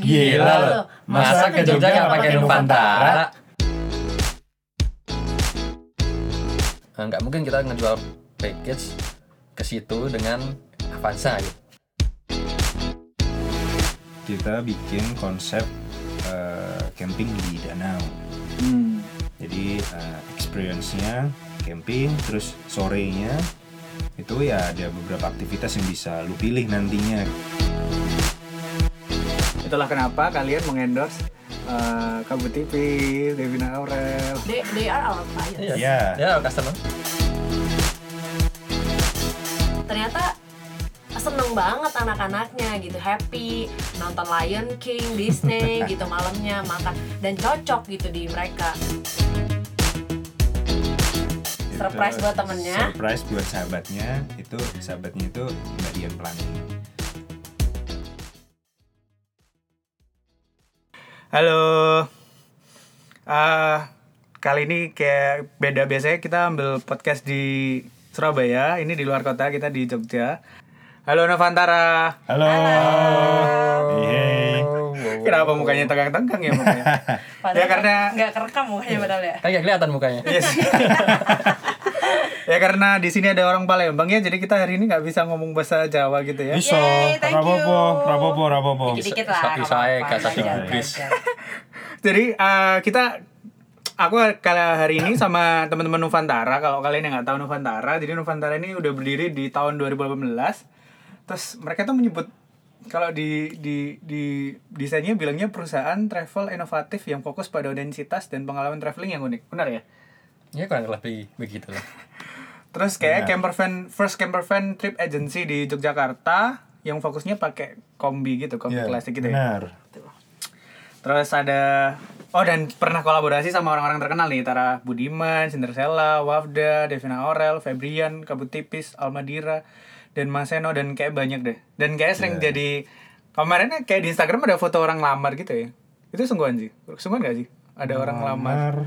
Gila lo. Masa ke Jogja nggak pakai Nuvantara? Eh, nggak mungkin kita ngejual package ke situ dengan Avanza gitu. kita bikin konsep eh, camping di danau Hmm. jadi eh, experience-nya camping terus sorenya itu ya ada beberapa aktivitas yang bisa lu pilih nantinya Itulah kenapa kalian mengendorse uh, Kabut TV, Devina Aurel. They, they are our clients. ya Ya, customer. Ternyata seneng banget anak-anaknya gitu happy nonton Lion King Disney gitu malamnya makan dan cocok gitu di mereka surprise buat temennya surprise buat sahabatnya itu sahabatnya itu Mbak Dian Pelangi Halo. Ah, kali ini kayak beda biasanya kita ambil podcast di Surabaya, ini di luar kota kita di Jogja. Halo Novantara. halo Hehe. Kenapa mukanya tegang-tegang ya mukanya? ya karena nggak kerekam mukanya padahal ya Kan nggak kelihatan mukanya. Yes. ya karena di sini ada orang Palembang ya, jadi kita hari ini nggak bisa ngomong bahasa Jawa gitu ya. Thank rapopo, you. rapopo, rapopo. dikit-dikit lah Bisa- bisa ya, Inggris. Jadi eh, kita aku kali hari ini sama teman-teman Nuvantara. Kalau kalian yang nggak tahu Nuvantara, jadi Nuvantara ini udah berdiri di tahun 2018. Terus mereka tuh menyebut kalau di di di desainnya bilangnya perusahaan travel inovatif yang fokus pada densitas dan pengalaman traveling yang unik. Benar ya? Ya kurang lebih begitu lah. Terus kayak camper van first camper van trip agency di Yogyakarta yang fokusnya pakai kombi gitu, kombi Iya, klasik gitu ya. benar Terus ada oh dan pernah kolaborasi sama orang-orang terkenal nih, Tara Budiman, Cinderella, Wafda, Devina Aurel, Febrian, Kabut Tipis, Almadira, dan Maseno dan kayak banyak deh. Dan kayak sering Iya. jadi kemarinnya kayak di Instagram ada foto orang lamar gitu ya. Itu sungguhan sih. Sungguhan gak sih? Ada orang lamar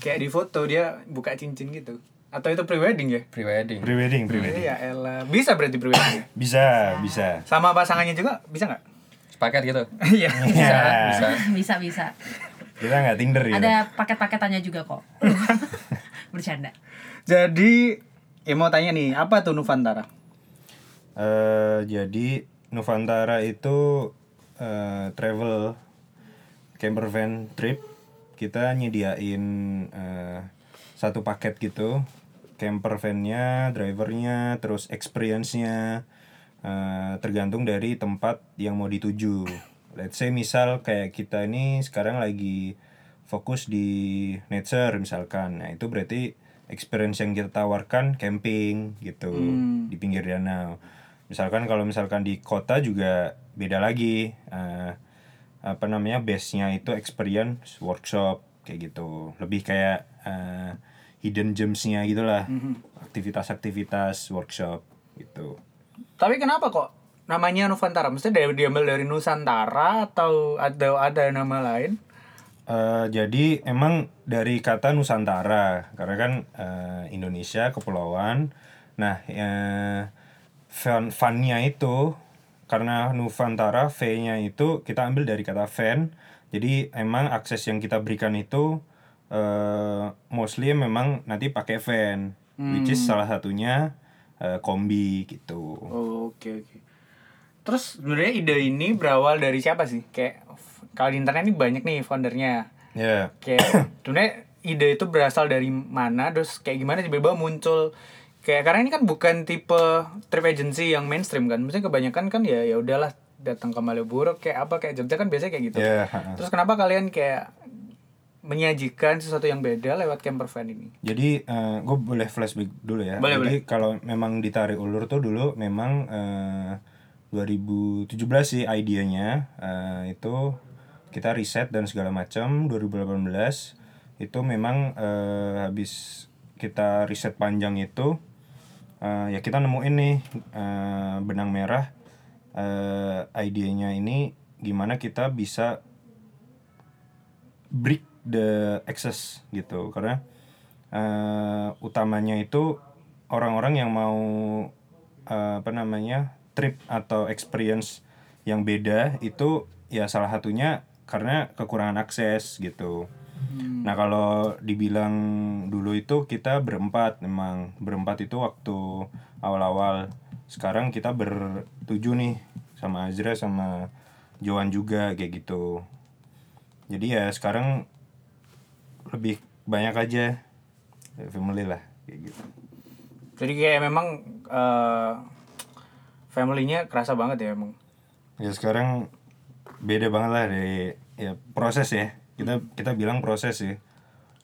kayak di foto dia buka cincin gitu. Atau itu prewedding ya? Pre-wedding. Prewedding, prewedding. Iya, elah. Bisa berarti prewedding ya? Bisa, bisa. Sama pasangannya juga bisa nggak? Sepaket gitu. Iya. Bisa, Ya. bisa. bisa bisa Kita nggak Tinder ya. ada paket-paketannya juga kok bercanda Jadi, ya mau tanya nih, apa tuh Nuvantara? Eh, jadi Nuvantara itu eh, travel camper van trip. Kita nyediain eh, satu paket gitu. Camper van-nya, drivernya, terus experience-nya eh, tergantung dari tempat yang mau dituju. Let's say misal kayak kita ini sekarang lagi fokus di nature misalkan. Nah, itu berarti experience yang kita tawarkan camping gitu di pinggir danau. Misalkan kalau misalkan di kota juga beda lagi. eh, apa namanya base-nya itu experience workshop kayak gitu. Lebih kayak eh, hidden gems-nya gitulah. Aktivitas-aktivitas workshop gitu. Tapi kenapa kok namanya Nuvantara? Maksudnya dari diambil dari Nusantara atau ada ada nama lain? Eh, jadi emang dari kata Nusantara karena kan eh, Indonesia kepulauan. Nah, eh, fun funnya itu karena Nuvantara V-nya itu kita ambil dari kata van. Jadi emang akses yang kita berikan itu eh, mostly memang nanti pakai van, which is salah satunya eh, kombi gitu. Oh, oke oke. Terus sebenarnya ide ini berawal dari siapa sih? Kayak kalau di internet ini banyak nih foundernya. Ya. Kayak sebenarnya ide itu berasal dari mana? Terus kayak gimana tiba-tiba muncul? Kayak karena ini kan bukan tipe trip agency yang mainstream kan. Maksudnya kebanyakan kan ya ya udahlah datang ke Malioboro kayak apa kayak Jogja kan biasanya kayak gitu. Ya, ha-ha. Terus kenapa kalian kayak menyajikan sesuatu yang beda lewat camper van ini? Jadi gue boleh flashback dulu ya. Boleh, Jadi kalau memang ditarik ulur tuh dulu memang eh, 2017 sih idenya eh, itu kita riset dan segala macam 2018 itu memang eh, habis kita riset panjang itu eh, ya kita nemuin nih eh, benang merah eh, idenya ini gimana kita bisa break the access gitu. Karena eh, utamanya itu orang-orang yang mau eh, apa namanya trip atau experience yang beda itu ya salah satunya karena kekurangan akses gitu. Nah kalau dibilang dulu itu kita berempat memang. Berempat itu waktu awal-awal. Sekarang kita bertujuh nih sama Azra sama Joan juga kayak gitu. Jadi ya sekarang lebih banyak aja. Family lah kayak gitu. Jadi kayak memang eh family-nya kerasa banget ya emang. ya sekarang beda banget lah dari ya proses ya. Kita kita bilang proses sih.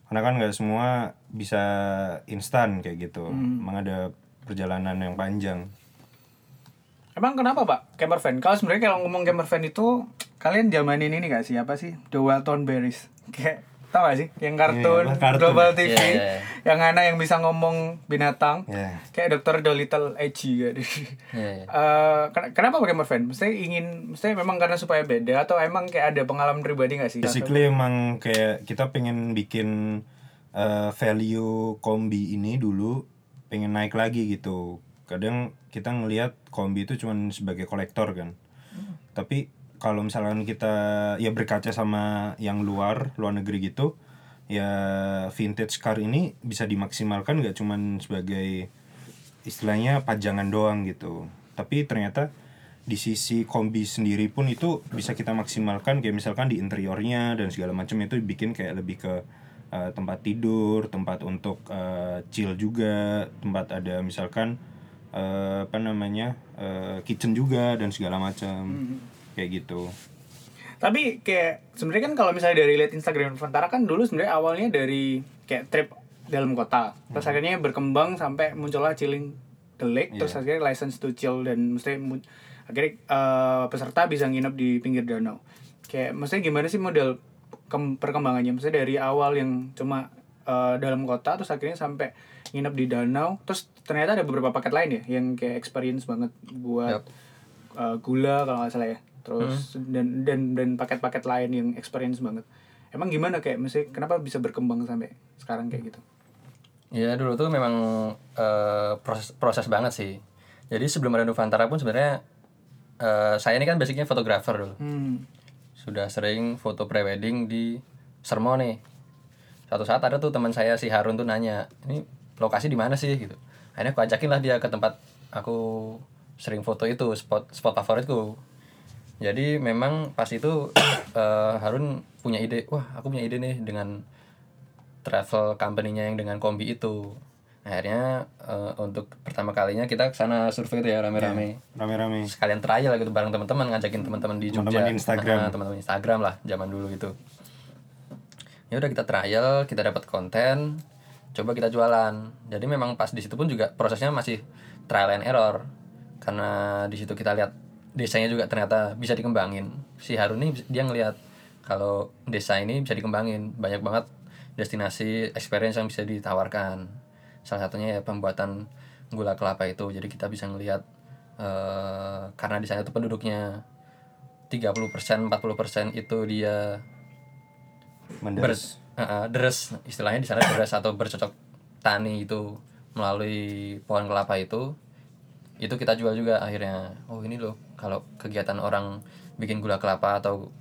Karena kan nggak semua bisa instan kayak gitu. Emang ada perjalanan yang panjang. Emang kenapa pak? Camper van? Kalau sebenarnya kalau ngomong camper van itu kalian zamanin ini gak sih? Apa sih? The Walton Berries? Kayak tau gak sih yang kartun, Iya, kartun. Global TV, Iya, iya, iya. yang anak yang bisa ngomong binatang, ya kayak Dr. Dolittle Edgy gitu. Iya, iya. Eh, ken- kenapa pakai van? Mesti ingin, mesti memang karena supaya beda atau emang kayak ada pengalaman pribadi gak sih? basically emang kayak kita pengen bikin uh, value kombi ini dulu pengen naik lagi gitu kadang kita ngelihat kombi itu cuman sebagai kolektor kan tapi kalau misalkan kita ya berkaca sama yang luar luar negeri gitu ya vintage car ini bisa dimaksimalkan nggak cuman sebagai istilahnya pajangan doang gitu. Tapi ternyata di sisi kombi sendiri pun itu bisa kita maksimalkan kayak misalkan di interiornya dan segala macam itu bikin kayak lebih ke uh, tempat tidur tempat untuk uh, chill juga tempat ada misalkan uh, apa namanya uh, kitchen juga dan segala macam kayak gitu Tapi kayak sebenarnya kan kalau misalnya dari lihat Instagram Fantara kan dulu sebenarnya awalnya dari kayak trip dalam kota. Terus Hmm. akhirnya berkembang sampai muncullah Chilling the Lake, terus Iya. akhirnya license to chill dan mesti akhirnya eh, peserta bisa nginep di pinggir danau. Kayak maksudnya gimana sih model kem- perkembangannya? Maksudnya dari awal yang cuma eh, dalam kota terus akhirnya sampai nginep di danau, terus ternyata ada beberapa paket lain ya yang kayak experience banget buat Yup. uh, gula kalau nggak salah ya terus dan dan dan paket-paket lain yang experience banget emang gimana kayak mesti kenapa bisa berkembang sampai sekarang kayak gitu Ya dulu tuh memang eh, proses proses banget sih. Jadi sebelum ada Nuvantara pun sebenarnya eh, saya ini kan basicnya fotografer dulu. hmm. Sudah sering foto prewedding di Sermo nih. Satu saat ada tuh teman saya si Harun tuh nanya, ini lokasi di mana sih gitu. Akhirnya aku ajakin lah dia ke tempat aku sering foto itu spot spot favoritku. Jadi memang pas itu eh, Harun punya ide, wah aku punya ide nih dengan travel company-nya yang dengan kombi itu. Akhirnya eh, untuk pertama kalinya kita ke sana survei tuh ya rame-rame. rame-rame Sekalian trial gitu bareng teman-teman ngajakin teman-teman di Jogja. Teman-teman Instagram. Nah, teman-teman Instagram lah zaman dulu itu. Ya udah kita trial, kita dapat konten, coba kita jualan. Jadi memang pas di situ pun juga prosesnya masih trial and error. Karena di situ kita lihat desanya juga ternyata bisa dikembangin. Si Harun ini dia ngelihat kalau desa ini bisa dikembangin, banyak banget destinasi experience yang bisa ditawarkan. Salah satunya ya pembuatan gula kelapa itu. Jadi kita bisa ngelihat eh, karena di sana itu penduduknya 30% 40% itu dia ber, menderes eh, eh, deres istilahnya di sana deres atau bercocok tani itu melalui pohon kelapa itu itu kita jual juga akhirnya oh ini loh kalau kegiatan orang bikin gula kelapa atau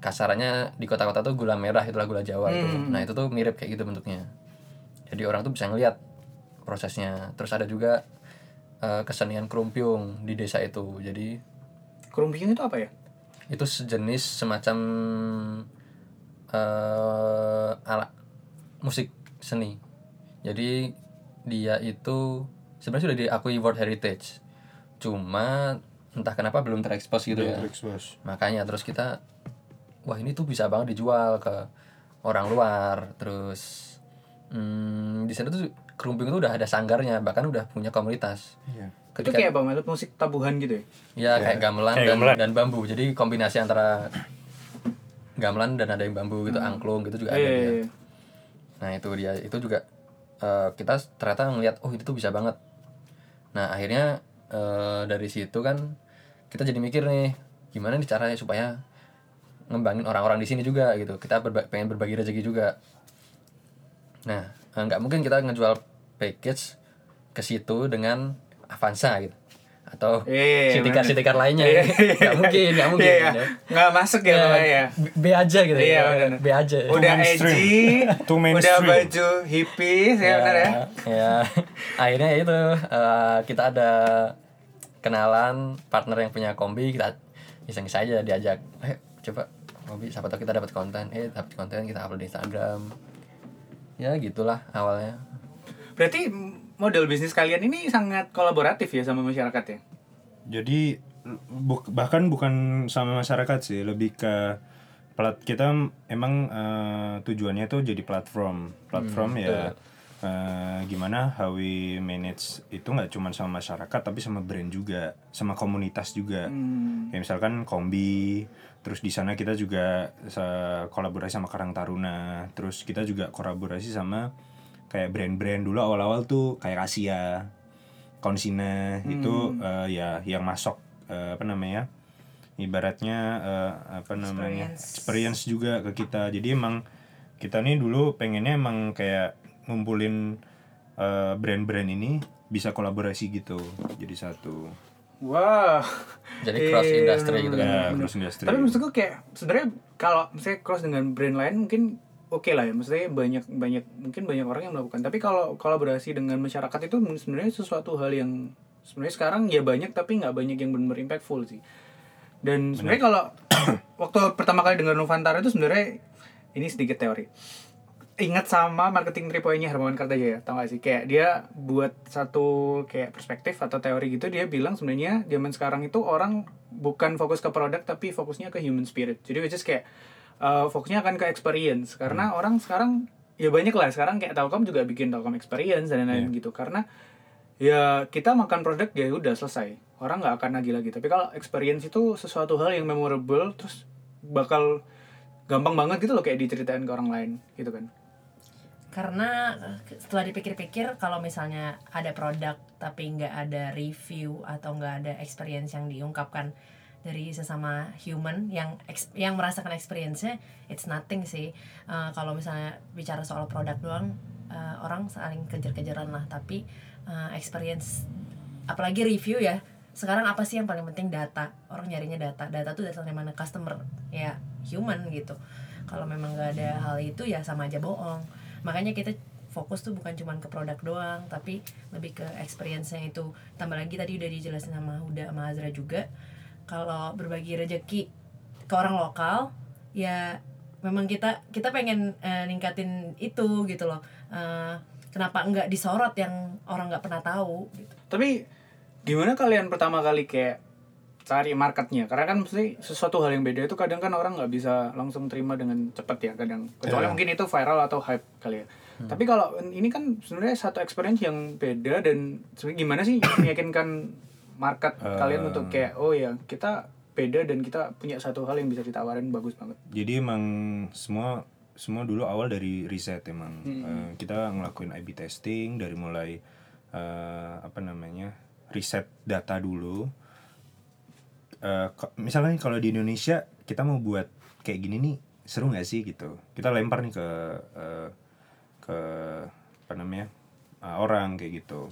kasarannya di kota-kota tuh gula merah itulah gula Jawa itu nah itu tuh mirip kayak gitu bentuknya. Jadi orang tuh bisa ngelihat prosesnya. Terus ada juga eh, kesenian kerumpiung di desa itu. Jadi kerumpiung itu apa ya? itu sejenis semacam eh alat musik seni. Jadi dia itu sebenarnya sudah diakui World Heritage. Cuma entah kenapa belum terekspos gitu ya Terekspos. makanya terus kita wah ini tuh bisa banget dijual ke orang luar terus hmm, di sana tuh kerumping itu udah ada sanggarnya bahkan udah punya komunitas Iya. itu kayak apa Maksud musik tabuhan gitu ya Ya kayak gamelan, kayak dan, gamelan. dan bambu. Jadi kombinasi antara gamelan dan ada yang bambu gitu, angklung gitu juga ada Iya. Nah itu dia, itu juga eh, kita ternyata ngeliat oh itu tuh bisa banget. Nah akhirnya eh, dari situ kan kita jadi mikir nih gimana nih caranya supaya ngembangin orang-orang di sini juga gitu. Kita berba- pengen berbagi rezeki juga. Nah eh, nggak mungkin kita ngejual package ke situ dengan Avanza gitu. atau Iya, sitikat-sitikat lainnya Iya, nggak mungkin nggak mungkin Iya, ya. nggak masuk ya namanya ya. B, aja gitu Iya, ya. B aja Udah edgy, udah baju hippies ya benar ya. ya akhirnya itu eh, kita ada kenalan partner yang punya kombi kita iseng saja diajak eh coba kombi siapa tahu kita dapat konten eh dapat konten kita upload di Instagram ya gitulah awalnya Berarti model bisnis kalian ini sangat kolaboratif ya sama masyarakat ya? Jadi bu- bahkan bukan sama masyarakat sih, lebih ke plat kita emang eh, tujuannya tuh jadi platform. Platform ya eh, gimana how we manage itu nggak cuma sama masyarakat tapi sama brand juga, sama komunitas juga. Kayak misalkan Kombi, terus di sana kita juga kolaborasi sama Karang Taruna, terus kita juga kolaborasi sama kayak brand-brand dulu awal-awal tuh kayak Asia, Konsina itu eh, ya yang masuk eh, apa namanya ibaratnya eh, apa namanya experience juga ke kita. Jadi emang kita nih dulu pengennya emang kayak ngumpulin eh, brand-brand ini bisa kolaborasi gitu jadi satu Wah. Jadi cross Iya, industry gitu kan. ya cross industry Tapi maksudku kayak sebenarnya kalau misalnya cross dengan brand lain mungkin oke lah ya. Maksudnya banyak banyak mungkin banyak orang yang melakukan. Tapi kalau kolaborasi dengan masyarakat itu sebenarnya sesuatu hal yang sebenarnya sekarang ya banyak tapi nggak banyak yang benar-benar impactful sih. Dan sebenarnya kalau waktu pertama kali dengar Nuvantara itu sebenarnya ini sedikit teori. Ingat sama marketing 3.0-nya Hermawan Kartajaya, tau gak sih? Kayak dia buat satu kayak perspektif atau teori gitu, dia bilang sebenarnya zaman sekarang itu orang bukan fokus ke produk tapi fokusnya ke human spirit. Jadi which is kayak uh, fokusnya akan ke experience. Karena orang sekarang ya banyak lah sekarang kayak Telkom juga bikin Telkom experience dan lain-lain gitu. Karena ya kita makan produk ya udah selesai. Orang nggak akan lagi lagi. Tapi kalau experience itu sesuatu hal yang memorable terus bakal gampang banget gitu loh kayak diceritain ke orang lain gitu kan karena eh, setelah dipikir-pikir kalau misalnya ada produk tapi nggak ada review atau nggak ada experience yang diungkapkan dari sesama human yang yang merasakan experience-nya it's nothing sih. Eh, kalau misalnya bicara soal produk doang eh, orang saling kejar-kejaran lah. Tapi eh, experience apalagi review ya sekarang apa sih yang paling penting? Data. Orang nyarinya data. Data tuh datang dari mana? Customer. Ya human gitu. Kalau memang nggak ada hal itu ya sama aja bohong makanya kita fokus tuh bukan cuma ke produk doang tapi lebih ke experience-nya itu. Tambah lagi tadi udah dijelasin sama Huda sama Azra juga kalau berbagi rezeki ke orang lokal ya memang kita kita pengen eh, ningkatin itu gitu loh. Eh, kenapa nggak disorot yang orang nggak pernah tahu gitu. Tapi gimana kalian pertama kali kayak cari marketnya. Karena kan mesti sesuatu hal yang beda itu kadang kan orang nggak bisa langsung terima dengan cepat ya kadang. Kecuali Iya. mungkin itu viral atau hype kali ya. Tapi kalau ini kan sebenarnya satu experience yang beda dan sebenarnya gimana sih meyakinkan market kalian untuk kayak oh ya kita beda dan kita punya satu hal yang bisa ditawarin bagus banget. Jadi emang semua semua dulu awal dari riset emang. Eh, kita ngelakuin A/B testing dari mulai eh, apa namanya riset data dulu Ko- misalnya kalau di Indonesia kita mau buat kayak gini nih seru nggak sih gitu? Kita lempar nih ke eh, ke apa namanya eh, orang kayak gitu.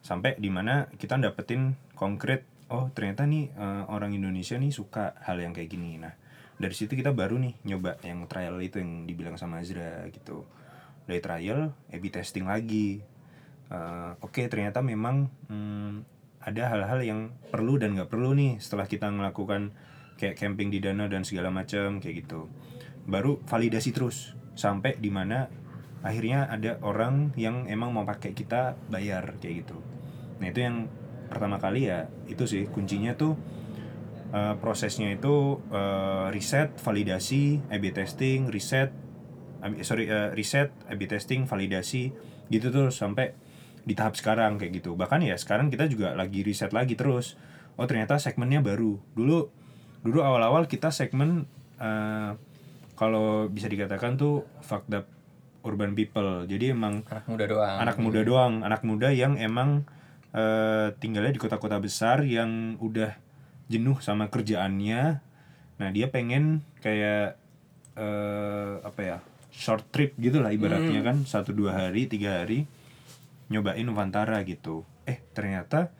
Sampai di mana kita dapetin konkret oh ternyata nih eh, orang Indonesia nih suka hal yang kayak gini. Nah dari situ kita baru nih nyoba yang trial itu yang dibilang sama Azra gitu. Dari trial A/B testing lagi. Eh, oke ternyata memang hmm, ada hal-hal yang perlu dan nggak perlu nih setelah kita melakukan kayak camping di danau dan segala macam kayak gitu. Baru validasi terus sampai di mana akhirnya ada orang yang emang mau pakai kita bayar kayak gitu. Nah itu yang pertama kali ya itu sih kuncinya tuh eh, prosesnya itu eh, riset validasi A/B testing riset eh, sorry eh, riset A/B testing validasi gitu terus sampai di tahap sekarang kayak gitu. Bahkan ya sekarang kita juga lagi riset lagi terus. Oh ternyata segmennya baru. Dulu dulu awal-awal kita segmen eh, kalau bisa dikatakan tuh fucked up urban people. Jadi emang anak muda doang. anak muda doang. Anak muda yang emang eh, tinggalnya di kota-kota besar yang udah jenuh sama kerjaannya. Nah dia pengen kayak eh, apa ya short trip gitu lah ibaratnya kan. Satu dua hari tiga hari nyobain Nuvantara gitu. Eh ternyata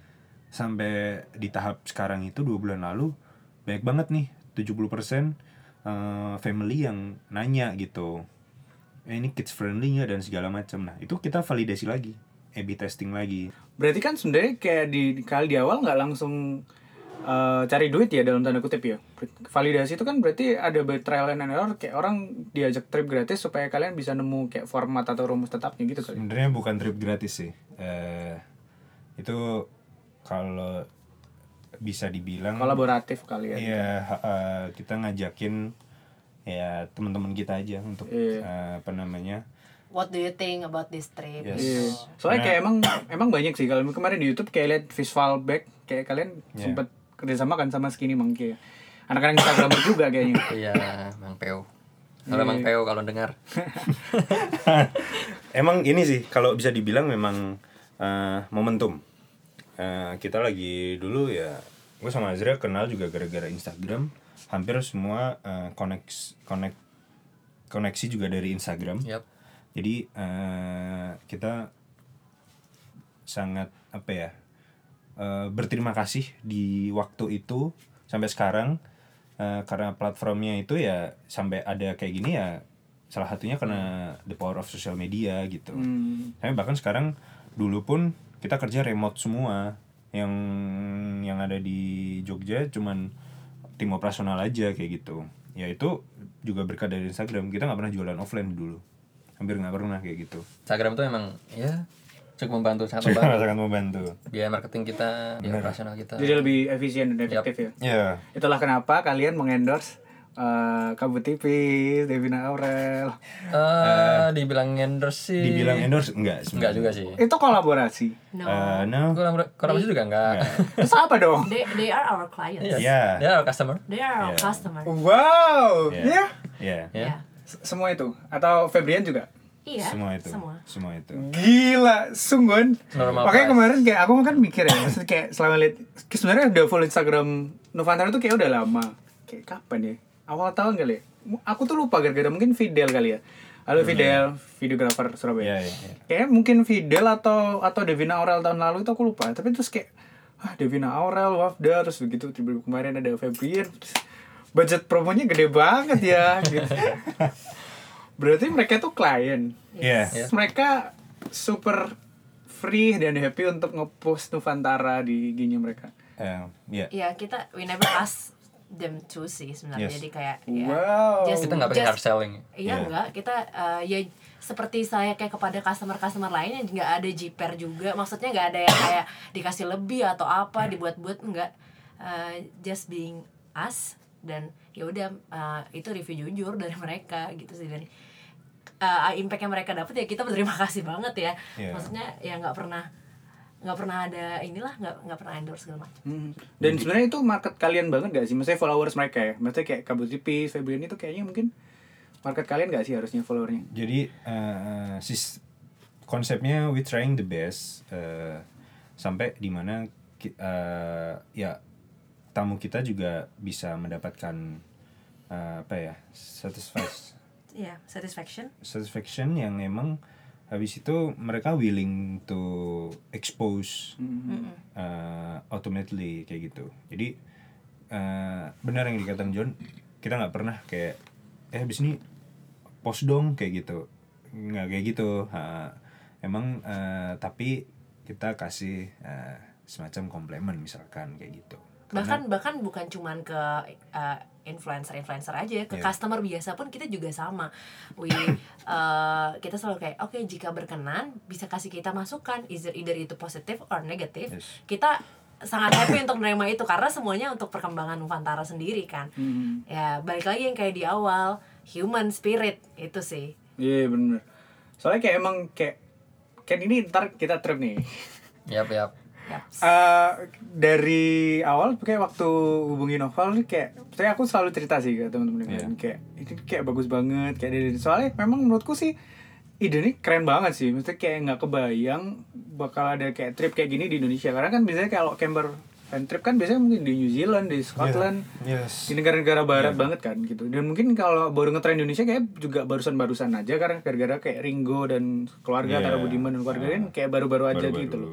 sampai di tahap sekarang itu dua bulan lalu banyak banget nih 70% eh, family yang nanya gitu. Eh, ini kids friendly nggak dan segala macam. Nah itu kita validasi lagi A/B testing lagi. Berarti kan sebenarnya kayak di kali di awal nggak langsung eh, cari duit ya dalam tanda kutip ya. Validasi itu kan berarti ada by trial and error kayak orang diajak trip gratis supaya kalian bisa nemu kayak format atau rumus tetapnya gitu kali. sebenarnya bukan trip gratis sih eh itu kalau bisa dibilang Kolaboratif kali ya. Iya, eh, kita ngajakin ya teman-teman kita aja untuk Iya. eh, apa namanya? What do you think about this trip? Yes. Iya. Soalnya kayak emang emang banyak sih kalau kemarin di YouTube kayak lihat visual back kayak kalian Iya. sempet kerjasama kan sama Skinny Monkey ya. Anak-anak Instagramer juga kayaknya. Iya, Mang Peo. Kalau Mang Peo kalau dengar. Emang ini sih kalau bisa dibilang memang eh, momentum. Eh, kita lagi dulu ya, gue sama Azra kenal juga gara-gara Instagram. Hampir semua eh, koneksi konek koneksi juga dari Instagram. Yap. Jadi eh, kita sangat apa ya eh, berterima kasih di waktu itu sampai sekarang eh, karena platformnya itu ya sampai ada kayak gini ya salah satunya karena the power of social media gitu. Hmm. Tapi bahkan sekarang dulu pun kita kerja remote semua yang yang ada di Jogja cuman tim operasional aja kayak gitu. Ya itu juga berkat dari Instagram kita nggak pernah jualan offline dulu hampir nggak pernah kayak gitu. Instagram tuh emang ya cukup membantu sangat Sangat membantu. sangat membantu. Biaya marketing kita, biaya operasional kita. Jadi lebih efisien dan efektif ya. Ya, Itulah kenapa kalian mengendorse eh Kabut Tipis, Devina Aurel. Eh, dibilang endorse sih. dibilang endorse enggak Enggak juga sih. Itu kolaborasi. No. Eh, no. Kolabor- Kolaborasi juga enggak. Terus apa dong? They they are our clients. Iya. Ya. Dia our customer. They are our Yeah. customer. Wow. Ya. Ya. Ya. Ya. Ya. S- Semua itu atau Febrian juga? Iya. Semua itu. Semua. Semua itu. Gila, sungguh. Normal Makanya price. kemarin kayak aku kan mikir ya, maksudnya kayak selama lihat sebenarnya udah follow Instagram Novantara tuh kayak udah lama. Kayak kapan ya? Awal tahun kali ya? Aku tuh lupa gara-gara mungkin Fidel kali ya. Halo Fidel, videografer Surabaya. Ya, ya, ya. Kayak mungkin Fidel atau atau Devina Aurel tahun lalu itu aku lupa. Tapi terus kayak ah Devina Aurel, Wafda, terus begitu tiba-tiba kemarin ada Febrian. Budget promonya gede banget ya gitu. Berarti mereka tuh klien. Ya. Terus mereka super free dan happy untuk ngepost Nuvantara di IG-nya mereka. Eh, ya. Iya, kita we never ask them to sih sebenarnya. Yes. Jadi kayak ya, Wow. just- Kita nggak pakai just- hard selling. Iya Iya. enggak, kita eh, ya seperti saya kayak kepada customer-customer lain yang nggak ada jiper juga. Maksudnya nggak ada yang kayak dikasih lebih atau apa, dibuat-buat enggak. Eh, just being us dan ya udah eh, itu review jujur dari mereka gitu sih dan eh, impact yang mereka dapat ya kita berterima kasih banget ya. Iya. Maksudnya ya nggak pernah nggak pernah ada inilah nggak nggak pernah endorse segala macam. Hmm. Dan sebenarnya itu market kalian banget gak sih? Maksudnya followers mereka ya? Maksudnya kayak Kabut Tipis, Febrian itu kayaknya mungkin market kalian gak sih harusnya followernya? Jadi eh, sis konsepnya we trying the best eh, sampai di mana eh, ya tamu kita juga bisa mendapatkan eh, apa ya satisfied. Iya, satisfaction. satisfaction yang emang habis itu mereka willing to expose uh, ultimately kayak gitu. Jadi uh, benar yang dikatakan John kita nggak pernah kayak eh habis ini post dong kayak gitu. Nggak kayak gitu Ha, emang uh, tapi kita kasih uh, semacam komplimen misalkan kayak gitu bahkan bahkan bukan cuman ke uh, influencer-influencer aja ke Iya. customer biasa pun kita juga sama we uh, kita selalu kayak oke jika berkenan bisa kasih kita masukan either either itu positif or negatif Yes. kita sangat happy untuk menerima itu karena semuanya untuk perkembangan Nuvantara sendiri kan Hmm. ya balik lagi yang kayak di awal human spirit itu sih Iya bener Soalnya kayak emang kayak Kan ini ntar kita trip nih Yap, yap. Eh, dari awal kayak waktu hubungi novel nih kayak saya aku selalu cerita sih ke teman-teman yang Iya. lain. kayak ini kayak bagus banget kayak dari soalnya memang menurutku sih ide ini keren banget sih maksudnya kayak nggak kebayang bakal ada kayak trip kayak gini di Indonesia karena kan biasanya kalau camper fan trip kan biasanya mungkin di New Zealand di Scotland yes di negara-negara barat banget kan gitu dan mungkin kalau baru ngetren Indonesia kayak juga barusan-barusan aja karena gara-gara kayak Ringo dan keluarga Iya. Tara Budiman dan keluarga kan kayak baru-baru aja Baru-baru. gitu loh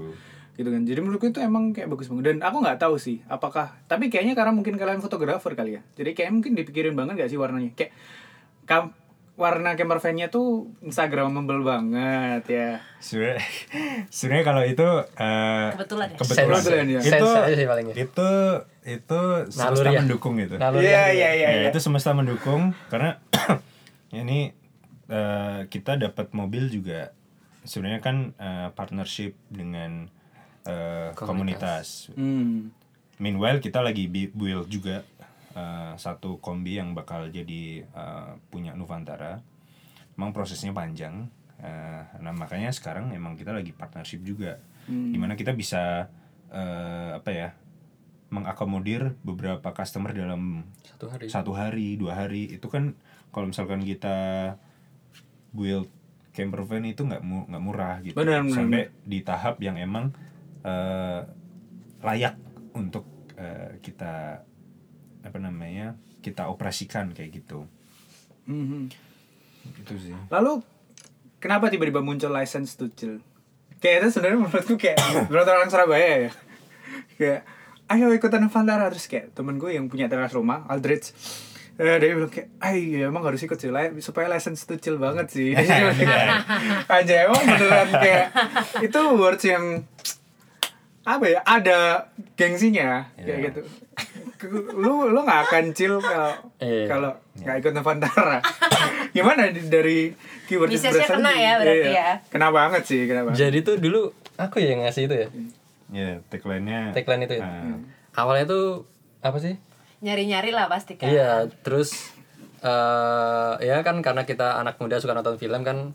gitu kan jadi menurutku itu emang kayak bagus banget dan aku nggak tahu sih apakah tapi kayaknya karena mungkin kalian fotografer kali ya jadi kayak mungkin dipikirin banget gak sih warnanya kayak kam warna camper van-nya tuh instagramable banget ya sebenarnya sebenarnya kalau itu eh, Kebetulan ya? kebetulan, Kebetulan ya. itu sih palingnya. itu itu semesta Naluri ya. mendukung itu Naluri iya iya iya Ya, iya. itu semesta mendukung karena ini eh, kita dapat mobil juga sebenarnya kan eh, partnership dengan eh, komunitas. hmm. Meanwhile kita lagi build juga eh, satu kombi yang bakal jadi eh, punya Nuvantara. Emang prosesnya panjang. eh, nah makanya sekarang emang kita lagi partnership juga, di mana kita bisa eh, apa ya mengakomodir beberapa customer dalam Satu hari. satu hari dua hari itu kan kalau misalkan kita build camper van itu nggak mu- nggak murah gitu benar, sampai di tahap yang emang eh, layak untuk eh, kita apa namanya kita operasikan kayak gitu Mhm. itu sih Lalu kenapa tiba-tiba muncul license to chill? Kayak itu sebenarnya menurutku kayak menurut orang Surabaya ya. Kayak ayo ikutan Navantara terus kayak temen gue yang punya teras rumah Aldrich eh, dia bilang kayak, ay ya emang harus ikut sih, supaya license to chill banget sih. Aja emang beneran kayak itu words yang apa ya ada gengsinya kayak Iya. gitu. Lu lu nggak akan chill kalau Iya. kalau nggak ikut Navantara. Gimana dari keyword itu berasal kena ya berarti iya. ya. Kena banget sih, kena banget. Jadi tuh dulu aku ya yang ngasih itu ya. ya tagline-nya Tagline itu ya. eh, Awalnya tuh apa sih? Nyari-nyari lah pasti kan. Iya, terus eh ya kan karena kita anak muda suka nonton film kan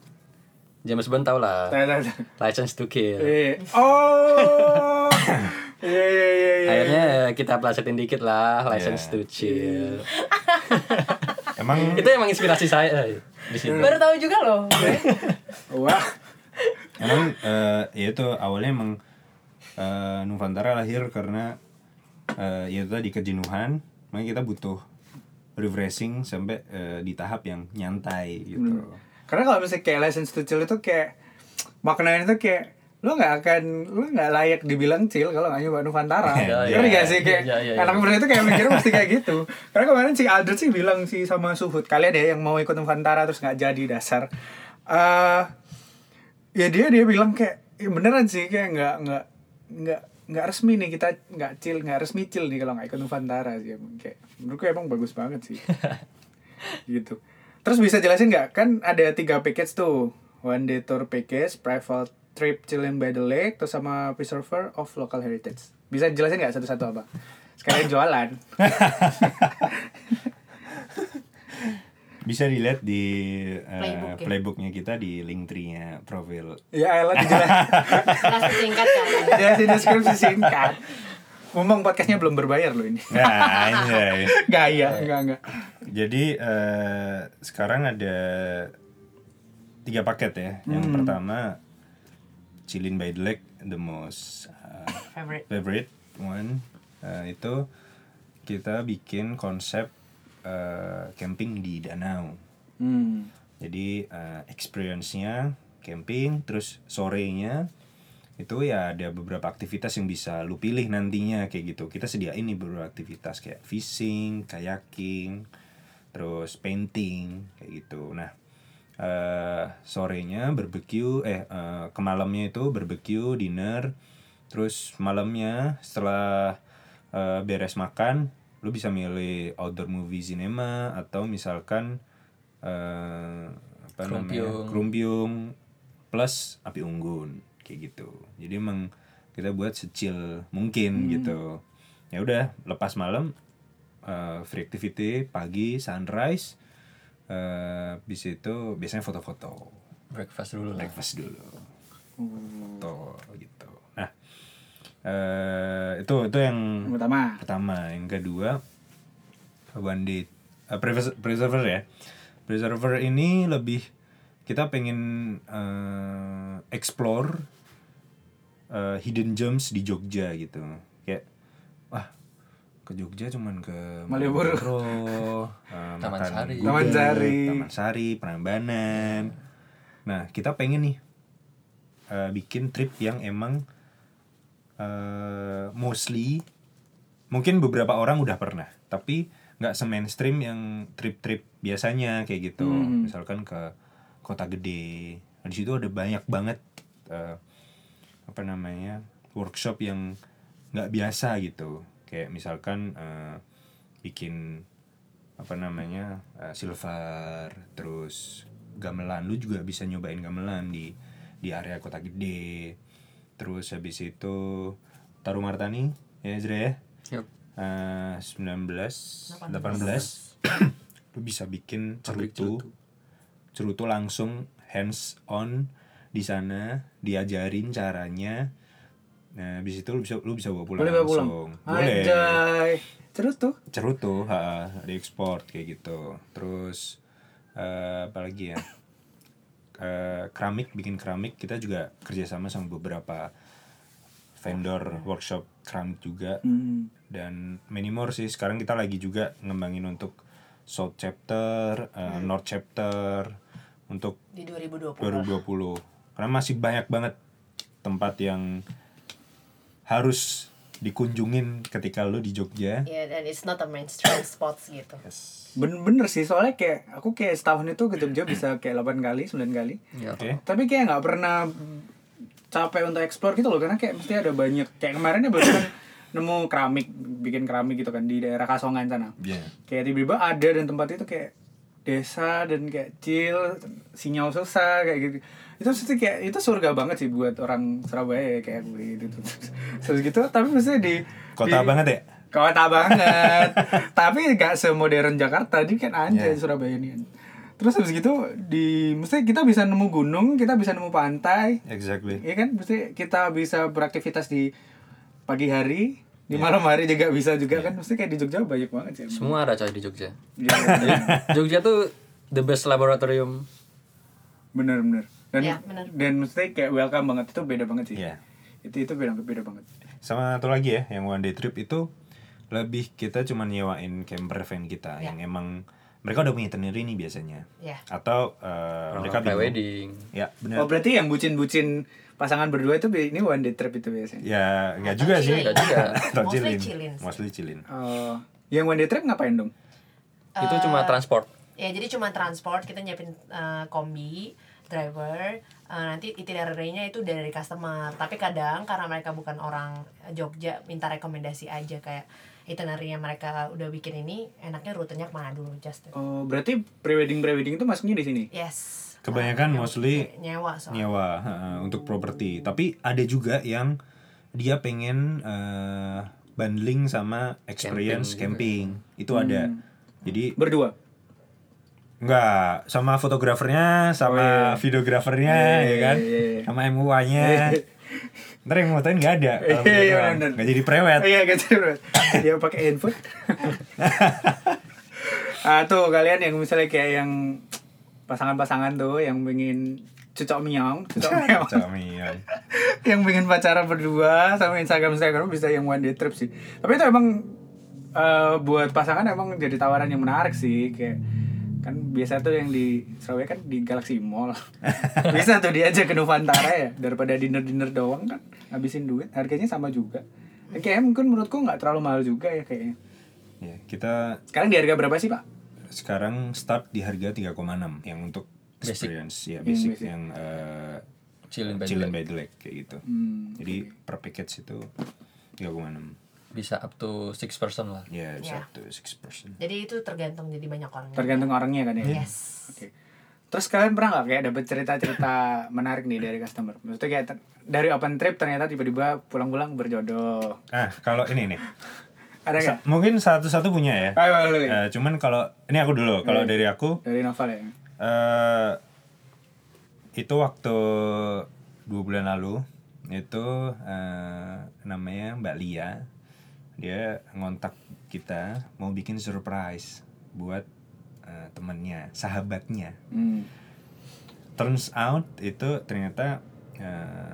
James Bond tau lah. License to Kill. Iya. Oh. Iya iya iya. Akhirnya ya kita pelajarin dikit lah License Iya. to Chill. emang itu emang inspirasi saya di situ. Baru tahu juga loh. Wah. emang eh, ya itu awalnya emang eh, Nuvantara lahir karena eh, ya itu tadi kejenuhan makanya kita butuh refreshing sampai eh, di tahap yang nyantai gitu Karena kalau misalnya kayak license to chill itu kayak maknanya itu kayak lu nggak akan lu nggak layak dibilang chill kalau nggak nyoba Nuvantara. Iya, Ngerti iya. gak sih kayak Iya, iya, iya. anak muda itu kayak mikir pasti kayak gitu. Karena kemarin si Aldrich sih bilang sih sama Suhud kalian deh yang mau ikut Nuvantara terus nggak jadi dasar. eh ya dia dia bilang kayak ya beneran sih kayak nggak nggak nggak nggak resmi nih kita nggak chill nggak resmi chill nih kalau nggak ikut Nuvantara sih kayak menurutku emang bagus banget sih gitu terus bisa jelasin nggak kan ada tiga package tuh one day tour package private trip chilling by the lake terus sama preserver of local heritage. Bisa jelasin nggak satu-satu apa? Sekalian jualan. Bisa dilihat di eh, Playbook ya? playbooknya kita di link tree-nya profil. Ya elah dijelasin Kelas singkat kan. jelasin deskripsi singkat. Ngomong podcastnya belum berbayar loh ini. Nah anjay. Gaya, enggak enggak. Jadi eh, sekarang ada tiga paket ya. Yang pertama Chillin by the Lake, the most uh, Favorite. favorite one. Eh, itu kita bikin konsep eh, camping di danau. hmm. Jadi eh, experience-nya camping, terus sorenya itu ya ada beberapa aktivitas yang bisa lu pilih nantinya kayak gitu. Kita sediain nih beberapa aktivitas kayak fishing, kayaking, terus painting kayak gitu. Nah, eh sorenya barbecue, eh eh, ke malamnya itu barbecue, dinner, terus malamnya setelah eh, beres makan, lu bisa milih outdoor movie cinema atau misalkan eh apa namanya Kerumpiung. plus api unggun kayak gitu. Jadi emang kita buat secil mungkin gitu. Ya udah lepas malam eh, free activity pagi sunrise eh bis itu biasanya foto-foto. Breakfast dulu lah. breakfast dulu. Foto gitu. Nah eh itu itu yang Yang pertama. pertama. Yang kedua one day eh, preserver, ya. Preserver ini lebih kita pengen eh, explore eh, hidden gems di Jogja gitu. Kayak ke Jogja cuman ke Malioboro. eh, Taman makan Sari. Taman Sari. Taman Sari Prambanan nah kita pengen nih eh, bikin trip yang emang eh mostly mungkin beberapa orang udah pernah tapi nggak se-mainstream yang trip-trip biasanya kayak gitu Hmm. misalkan ke kota gede Nah, di situ ada banyak banget eh, apa namanya workshop yang nggak biasa gitu kayak misalkan eh, bikin apa namanya eh, silver terus gamelan. Lu juga bisa nyobain gamelan di di area kota gede. Terus habis itu taruh martani ya Ezra ya? Yup. Eh, 19 18 lu bisa bikin cerutu. Cerutu langsung hands on di sana diajarin caranya nah habis itu lu bisa lu bisa bawa pulang Boleh bawa pulang. langsung. Boleh. Anjay. Terus tuh. cerutu ha, diekspor kayak gitu. Terus eh, apa lagi ya? Eh, keramik bikin keramik. Kita juga kerjasama sama beberapa vendor workshop keramik juga. Hmm. dan many more sih. Sekarang kita lagi juga ngembangin untuk South chapter, eh, North chapter untuk di 2020 2020 karena masih banyak banget tempat yang harus dikunjungin ketika lu di Jogja. ya dan it's not a mainstream spots gitu Yes. Bener-bener sih soalnya kayak aku kayak setahun itu ke Jogja bisa kayak 8 kali, 9 kali. Ya. Oke. Tapi kayak nggak pernah capek untuk explore gitu loh karena kayak mesti ada banyak kayak kemarin ya barusan nemu keramik bikin keramik gitu kan di daerah Kasongan sana. Iya. Kayak tiba-tiba ada dan tempat itu kayak desa dan kayak chill, sinyal susah kayak gitu. Itu mesti kayak itu surga banget sih buat orang Surabaya ya, kayak gue gitu. Terus gitu tapi mesti di Kota di- banget ya? Kota banget. Tapi gak semodern Jakarta, dia kan anjay Yeah. Surabaya ini. Terus habis gitu di mesti kita bisa nemu gunung, kita bisa nemu pantai. Exactly. Iya kan? Mesti kita bisa beraktivitas di pagi hari, di malam hari juga bisa juga kan. Mesti kayak di Jogja banyak banget sih. Semua ada coy di Jogja. Iya, iya. Jogja tuh the best laboratorium. bener bener. Dan bener. dan mesti kayak welcome banget itu beda banget sih. Iya. Itu itu beda beda banget. Sama satu lagi ya, yang one day trip itu lebih kita cuma nyewain camper van kita Ya. yang emang mereka udah punya itinerary nih biasanya. ya Atau eh, mereka bingung. pre-wedding. Ya, Oh benar. berarti yang bucin-bucin pasangan berdua itu ini one day trip itu biasanya. Ya, enggak Atau juga sih. Enggak juga. Atau Mostly chillin. sih. Mostly chillin. Oh, yang one day trip ngapain dong? Itu Eh, cuma transport. ya jadi cuma transport kita nyiapin eh, kombi driver eh, nanti itinerary-nya itu dari customer tapi kadang karena mereka bukan orang Jogja minta rekomendasi aja kayak itinerary-nya mereka udah bikin ini enaknya rutenya ke mana dulu just Oh, berarti prewedding prewedding itu masuknya di sini. yes Kebanyakan Eh, mostly nyewa soalnya nyewa heeh, untuk properti. Tapi ada juga yang dia pengen eh, bundling sama experience camping. Itu ada. Jadi Berdua. Enggak sama fotografernya, sama videografernya Oh, iya, ya kan, iya, iya. sama MUA-nya. Ntar yang motoin nggak ada. Iya, iya, bener. Nggak jadi prewed. Iya gitu bro. Dia pakai handphone. ah tuh kalian yang misalnya kayak yang pasangan-pasangan tuh yang pengen cucok miong, cucok miong. Camian. yang pengen pacaran berdua sama Instagram Instagram bisa yang one day trip sih. Tapi itu emang eh, buat pasangan emang jadi tawaran yang menarik sih kayak kan biasa tuh yang di Surabaya kan di Galaxy Mall bisa tuh diajak ke Nuvantara ya daripada dinner dinner doang kan habisin duit harganya sama juga kayaknya mungkin menurutku nggak terlalu mahal juga ya kayaknya Ya, kita sekarang di harga berapa sih pak sekarang start di harga 3,6 yang untuk Basic. experience ya Yang basic basic. yang eh, Chillin by chill the and lake. by the lake kayak gitu. Hmm, Jadi per package itu 3,6. Bisa up to 6 person lah. Ya, bisa Ya. up to 6%. jadi itu tergantung jadi banyak orang tergantung orangnya kan ya yes Oke. Terus kalian pernah nggak kayak dapet cerita-cerita menarik nih dari customer? Maksudnya kayak ter- dari open trip ternyata tiba-tiba pulang-pulang berjodoh. Ah, kalau ini nih. Ada nggak? Sa- mungkin satu-satu punya ya. Ayo, ayo, ayo. Eh, cuman kalau ini aku dulu, kalau dari aku Dari novel ya. eh itu waktu dua bulan lalu itu eh, namanya Mbak Lia dia ngontak kita mau bikin surprise buat eh, temennya sahabatnya Hmm. turns out itu ternyata eh,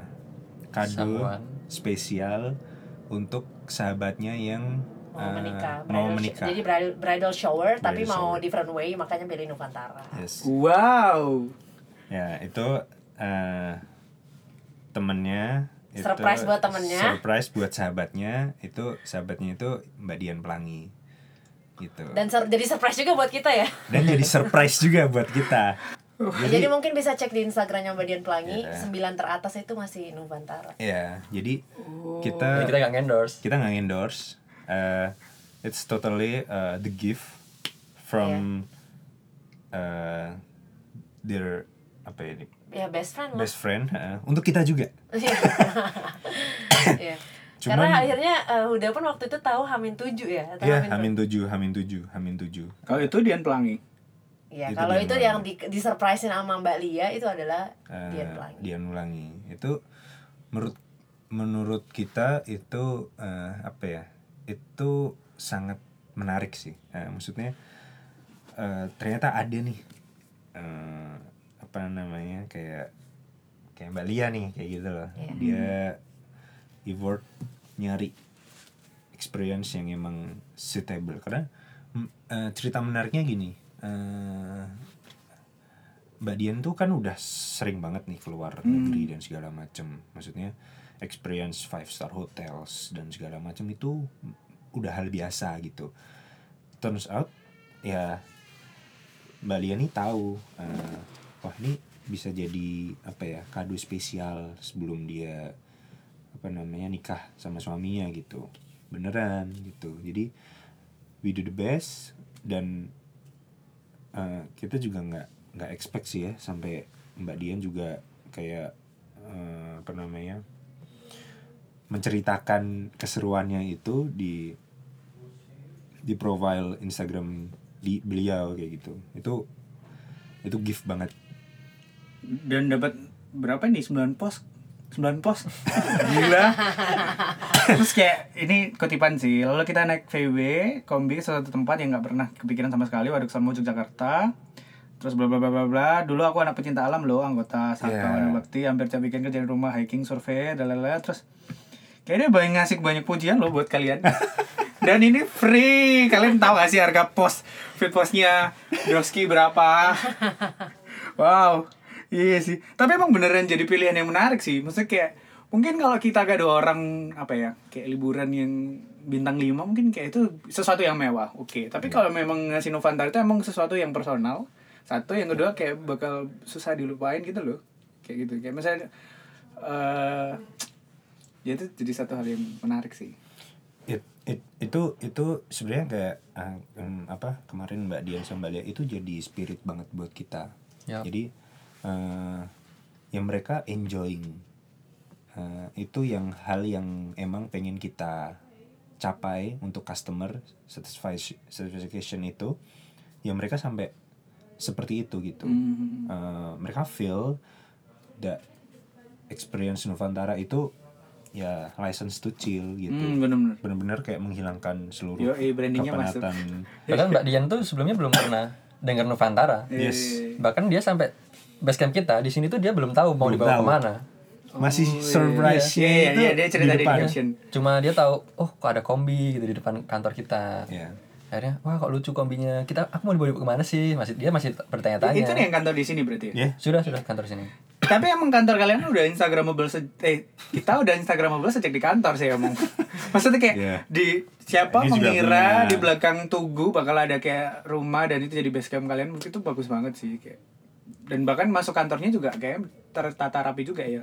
kado Someone. spesial untuk sahabatnya yang mau eh, menikah mau Bridal menikah jadi bridal, bridal shower tapi Bridal mau shower. different way makanya pilih Nuvantara yes Wow. ya itu eh, temennya Surprise buat temennya. Surprise buat sahabatnya. Itu sahabatnya itu Mbak Dian Pelangi. Gitu. Dan sur- jadi surprise juga buat kita ya. Dan jadi surprise juga buat kita. Ya, jadi mungkin bisa cek di Instagramnya Mbak Dian Pelangi, Iya. sembilan teratas itu masih Nuvantara. Ya, jadi Oh. kita Jadi kita nggak endorse. kita nggak endorse. Uh, it's totally uh, the gift from uh, their apa ya ini Ya best friend lah. best friend uh, untuk kita juga. Iya. Cuman- Karena akhirnya eh, Huda pun waktu itu tahu Hamin 7 ya atau Ya, Hamin tujuh, Hamin tujuh, Hamin tujuh. Kalau itu Dian Pelangi. Ya, Itu kalau Dian itu Pelangi. yang di, disurprisein sama Mbak Lia itu adalah Uh, Dian Pelangi. Dian Ulangi. Itu menurut menurut kita itu uh, apa ya? Itu sangat menarik sih. Uh, maksudnya uh, ternyata ada nih uh, apa namanya kayak kayak Mbak Lia nih kayak gitu loh. Iya. Dia effort nyari experience yang emang suitable karena mm, uh, cerita menariknya gini. uh, Mbak Dian tuh kan udah sering banget nih keluar negeri dan segala macem maksudnya experience five star hotels dan segala macem itu udah hal biasa gitu turns out ya Mbak Dian nih tahu eh, wah ini bisa jadi apa ya kado spesial sebelum dia apa namanya nikah sama suaminya gitu. Beneran gitu. Jadi we do the best dan eh, kita juga nggak nggak expect sih ya sampai Mbak Dian juga kayak eh, apa namanya menceritakan keseruannya itu di di profile Instagram di beliau kayak gitu. Itu itu gift banget Dan dapat berapa nih? 9 pos. 9 pos. Gila. Terus kayak ini kutipan sih. Lalu kita naik VW kombi ke suatu tempat yang nggak pernah kepikiran sama sekali Waduk Samo Yogyakarta. Terus bla bla bla bla bla. Dulu aku anak pecinta alam loh, anggota Saka Yeah. Wana Bakti, hampir tiap weekend kerja di rumah hiking, survei, dan lain-lain. Terus kayaknya banyak ngasih banyak pujian loh buat kalian. Dan ini free. Kalian tahu gak sih harga pos fit posnya Doski berapa? Wow. Iya sih. Tapi emang beneran jadi pilihan yang menarik sih. Maksudnya kayak mungkin kalau kita gak ada orang apa ya kayak liburan yang bintang 5 mungkin kayak itu sesuatu yang mewah oke. Tapi kalau memang ngasih Novantar itu emang sesuatu yang personal. Satu yang kedua kayak bakal susah dilupain gitu loh. Kayak gitu. Kayak misalnya eh ya itu jadi satu hal yang menarik sih. It- it- itu itu sebenarnya kayak em, apa kemarin Mbak Dian sama Mbak Lia itu jadi spirit banget buat kita. Yap. jadi eh yang mereka enjoying. Eh, itu yang hal yang emang pengen kita capai untuk customer satisfaction satisfaction itu yang mereka sampai seperti itu gitu. Hmm. Eh, mereka feel that experience Nuvantara itu ya license to chill gitu. Hmm, bener-bener benar-benar kayak menghilangkan seluruh Yoi, brandingnya masuk. kepenatan. Bahkan Mbak Dian tuh sebelumnya belum pernah dengar Nuvantara. yes. Bahkan dia sampai base camp kita di sini tuh dia belum tahu mau Belum dibawa tahu. ke mana. masih surprise Iya, iya, iya, dia cerita di depan. caption. Cuma dia tahu, oh kok ada kombi gitu di depan kantor kita. Iya. Akhirnya, wah kok lucu kombinya. Kita aku mau dibawa ke mana sih? Masih dia masih Itu bertanya-tanya. nih yang kantor di sini berarti ya? Ya, Sudah sudah kantor sini. Tapi emang kantor kalian udah instagramable se eh kita udah instagramable sejak di kantor sih emang. Maksudnya kayak Iya. di siapa Ini mengira di belakang tugu bakal ada kayak rumah dan itu jadi base camp kalian mungkin itu bagus banget sih kayak. Dan bahkan masuk kantornya juga kayak tertata rapi juga ya.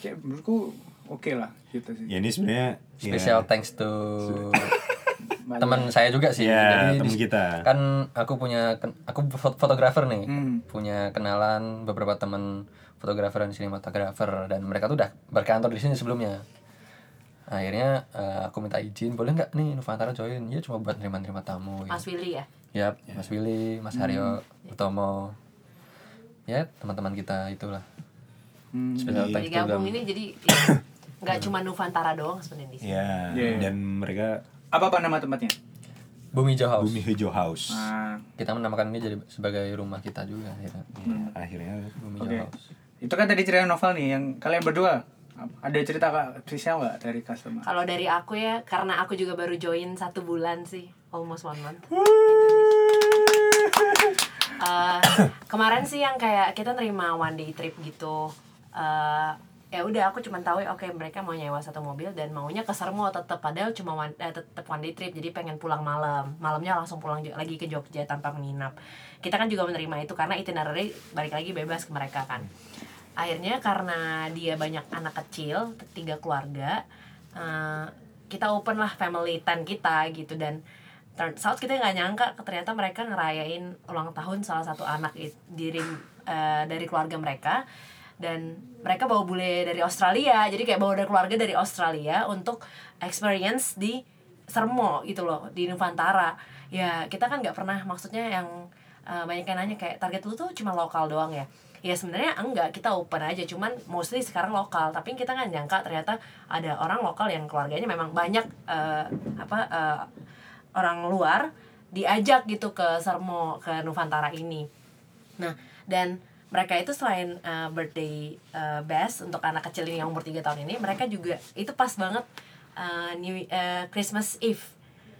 Kayak menurutku oke lah gitu sih. ya ini sebenarnya ya, Special thanks to teman saya juga sih. Ya, Jadi teman di- kita. Kan aku punya aku fot- fotografer nih. Hmm. Punya kenalan beberapa teman fotografer dan sinematografer dan mereka tuh udah berkantor di sini sebelumnya. Akhirnya eh, aku minta izin, boleh nggak nih Nuvantara join? Ya cuma buat nerima-nerima tamu. gitu. Mas Willy ya Yap, Mas Willy, Mas Haryo, Utomo. Ya, teman-teman kita itulah. Hmm. Special Iya. thanks them. ini jadi ya, nggak cuma Nuvantara doang sebenarnya di sini ya Iya. dan mereka Apa apa nama tempatnya? Bumi Hijau House. Bumi Hijau House Nah, Kita menamakan ini jadi sebagai rumah kita juga akhirnya. Ya, akhirnya Bumi. Hijau House. itu kan tadi cerita novel nih yang kalian berdua ada cerita kak spesial nggak dari customer? kalau dari aku ya karena aku juga baru join satu bulan sih almost one month Eh, kemarin sih yang kayak kita nerima one day trip gitu Eh, ya udah aku cuma tahu oke mereka mau nyewa satu mobil dan maunya ke Sermo tetap padahal cuma one, eh, tetap one day trip jadi pengen pulang malam. Malamnya langsung pulang lagi ke Jogja tanpa menginap kita kan juga menerima itu karena itinerary balik lagi bebas ke mereka kan. Akhirnya karena dia banyak anak kecil tiga keluarga eh, kita open lah family tent kita gitu. Dan turns out kita nggak nyangka ternyata mereka ngerayain ulang tahun salah satu anak diri eh, dari keluarga mereka. Dan mereka bawa bule dari Australia jadi kayak bawa dari keluarga dari Australia untuk experience di Sermo gitu loh di Nuvantara ya kita kan nggak pernah maksudnya yang eh, banyak yang nanya kayak target lu tuh cuma lokal doang ya? Ya sebenarnya enggak kita open aja cuman mostly sekarang lokal. Tapi kita nggak nyangka ternyata ada orang lokal yang keluarganya memang banyak eh, apa eh, orang luar diajak gitu ke Sermo ke Nuvantara ini Nah, dan mereka itu selain uh, birthday uh, best untuk anak kecil ini yang umur 3 tahun ini, mereka juga itu pas banget uh, New uh, Christmas Eve.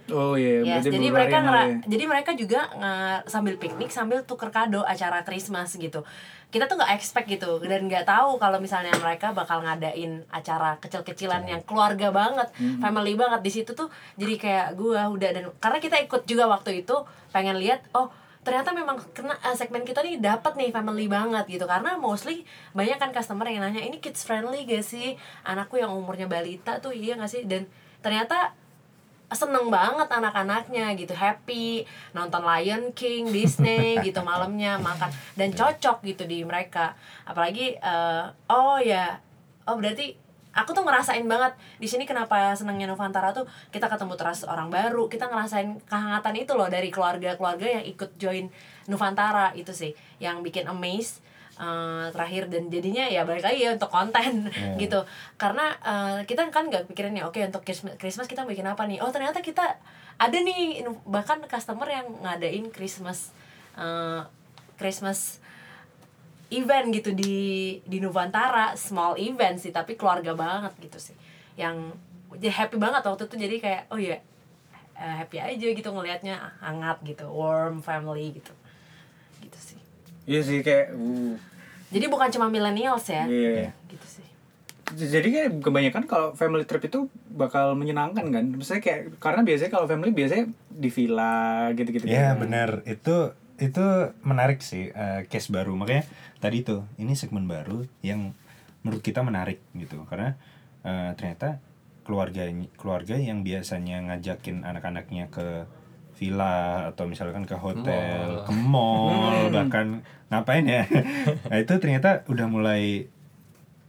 Oh iya, Yes, berarti jadi mereka ngera- ya. jadi mereka juga nge- sambil piknik sambil tuker kado acara Christmas gitu. Kita tuh nggak expect gitu dan nggak tahu kalau misalnya mereka bakal ngadain acara kecil-kecilan yang keluarga banget, Hmm. family banget di situ tuh. Jadi kayak gua udah dan karena kita ikut juga waktu itu pengen lihat oh ternyata memang kena eh, segmen kita nih dapat nih family banget gitu karena mostly banyak kan customer yang nanya ini kids friendly gak sih anakku yang umurnya balita tuh iya gak sih dan ternyata seneng banget anak-anaknya gitu happy nonton Lion King Disney gitu malamnya makan dan cocok gitu di mereka. Apalagi eh, oh ya oh berarti aku tuh ngerasain banget di sini kenapa senangnya Nuvantara tuh kita ketemu terus orang baru kita ngerasain kehangatan itu loh dari keluarga-keluarga yang ikut join Nuvantara itu sih yang bikin amaze eh, terakhir dan jadinya ya balik lagi ya untuk konten gitu. Karena eh, kita kan nggak pikirin ya oke untuk Christmas, Christmas kita bikin apa nih? Oh ternyata kita ada nih bahkan customer yang ngadain Christmas eh, Christmas event gitu di di Nuvantara small event sih tapi keluarga banget gitu sih. Yang jadi happy banget waktu itu. Jadi kayak oh ya eh, happy aja gitu ngelihatnya hangat gitu warm family gitu. Gitu sih. Iya sih kayak uh. Jadi bukan cuma millennials ya Iya. gitu sih Jadi kayak kebanyakan kalau family trip itu bakal menyenangkan kan. Misalnya kayak karena biasanya kalau family biasanya di villa gitu-gitu. Ya kan. benar itu itu menarik sih eh, case baru makanya tadi tuh ini segmen baru yang menurut kita menarik gitu karena eh, ternyata keluarga keluarga yang biasanya ngajakin anak-anaknya ke villa atau misalkan ke hotel, ke mall, bahkan ngapain ya? nah itu ternyata udah mulai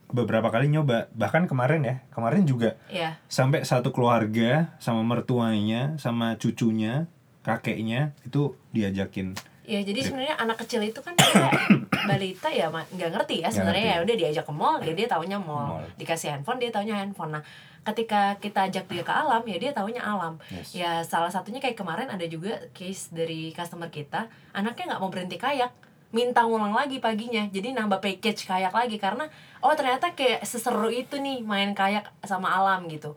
beberapa kali nyoba. Bahkan kemarin ya kemarin juga ya sampai satu keluarga sama mertuanya sama cucunya kakeknya itu diajakin Ya jadi sebenarnya anak kecil itu kan balita ya nggak ngerti ya sebenarnya ya. Udah diajak ke mall ya dia taunya mall. Mall. dikasih handphone dia taunya handphone. Nah ketika kita ajak dia ke alam ya dia taunya alam. Yes. ya salah satunya kayak kemarin ada juga case dari customer kita anaknya nggak mau berhenti kayak. Minta ngulang lagi paginya jadi nambah package kayak lagi karena oh ternyata kayak seseru itu nih main kayak sama alam gitu.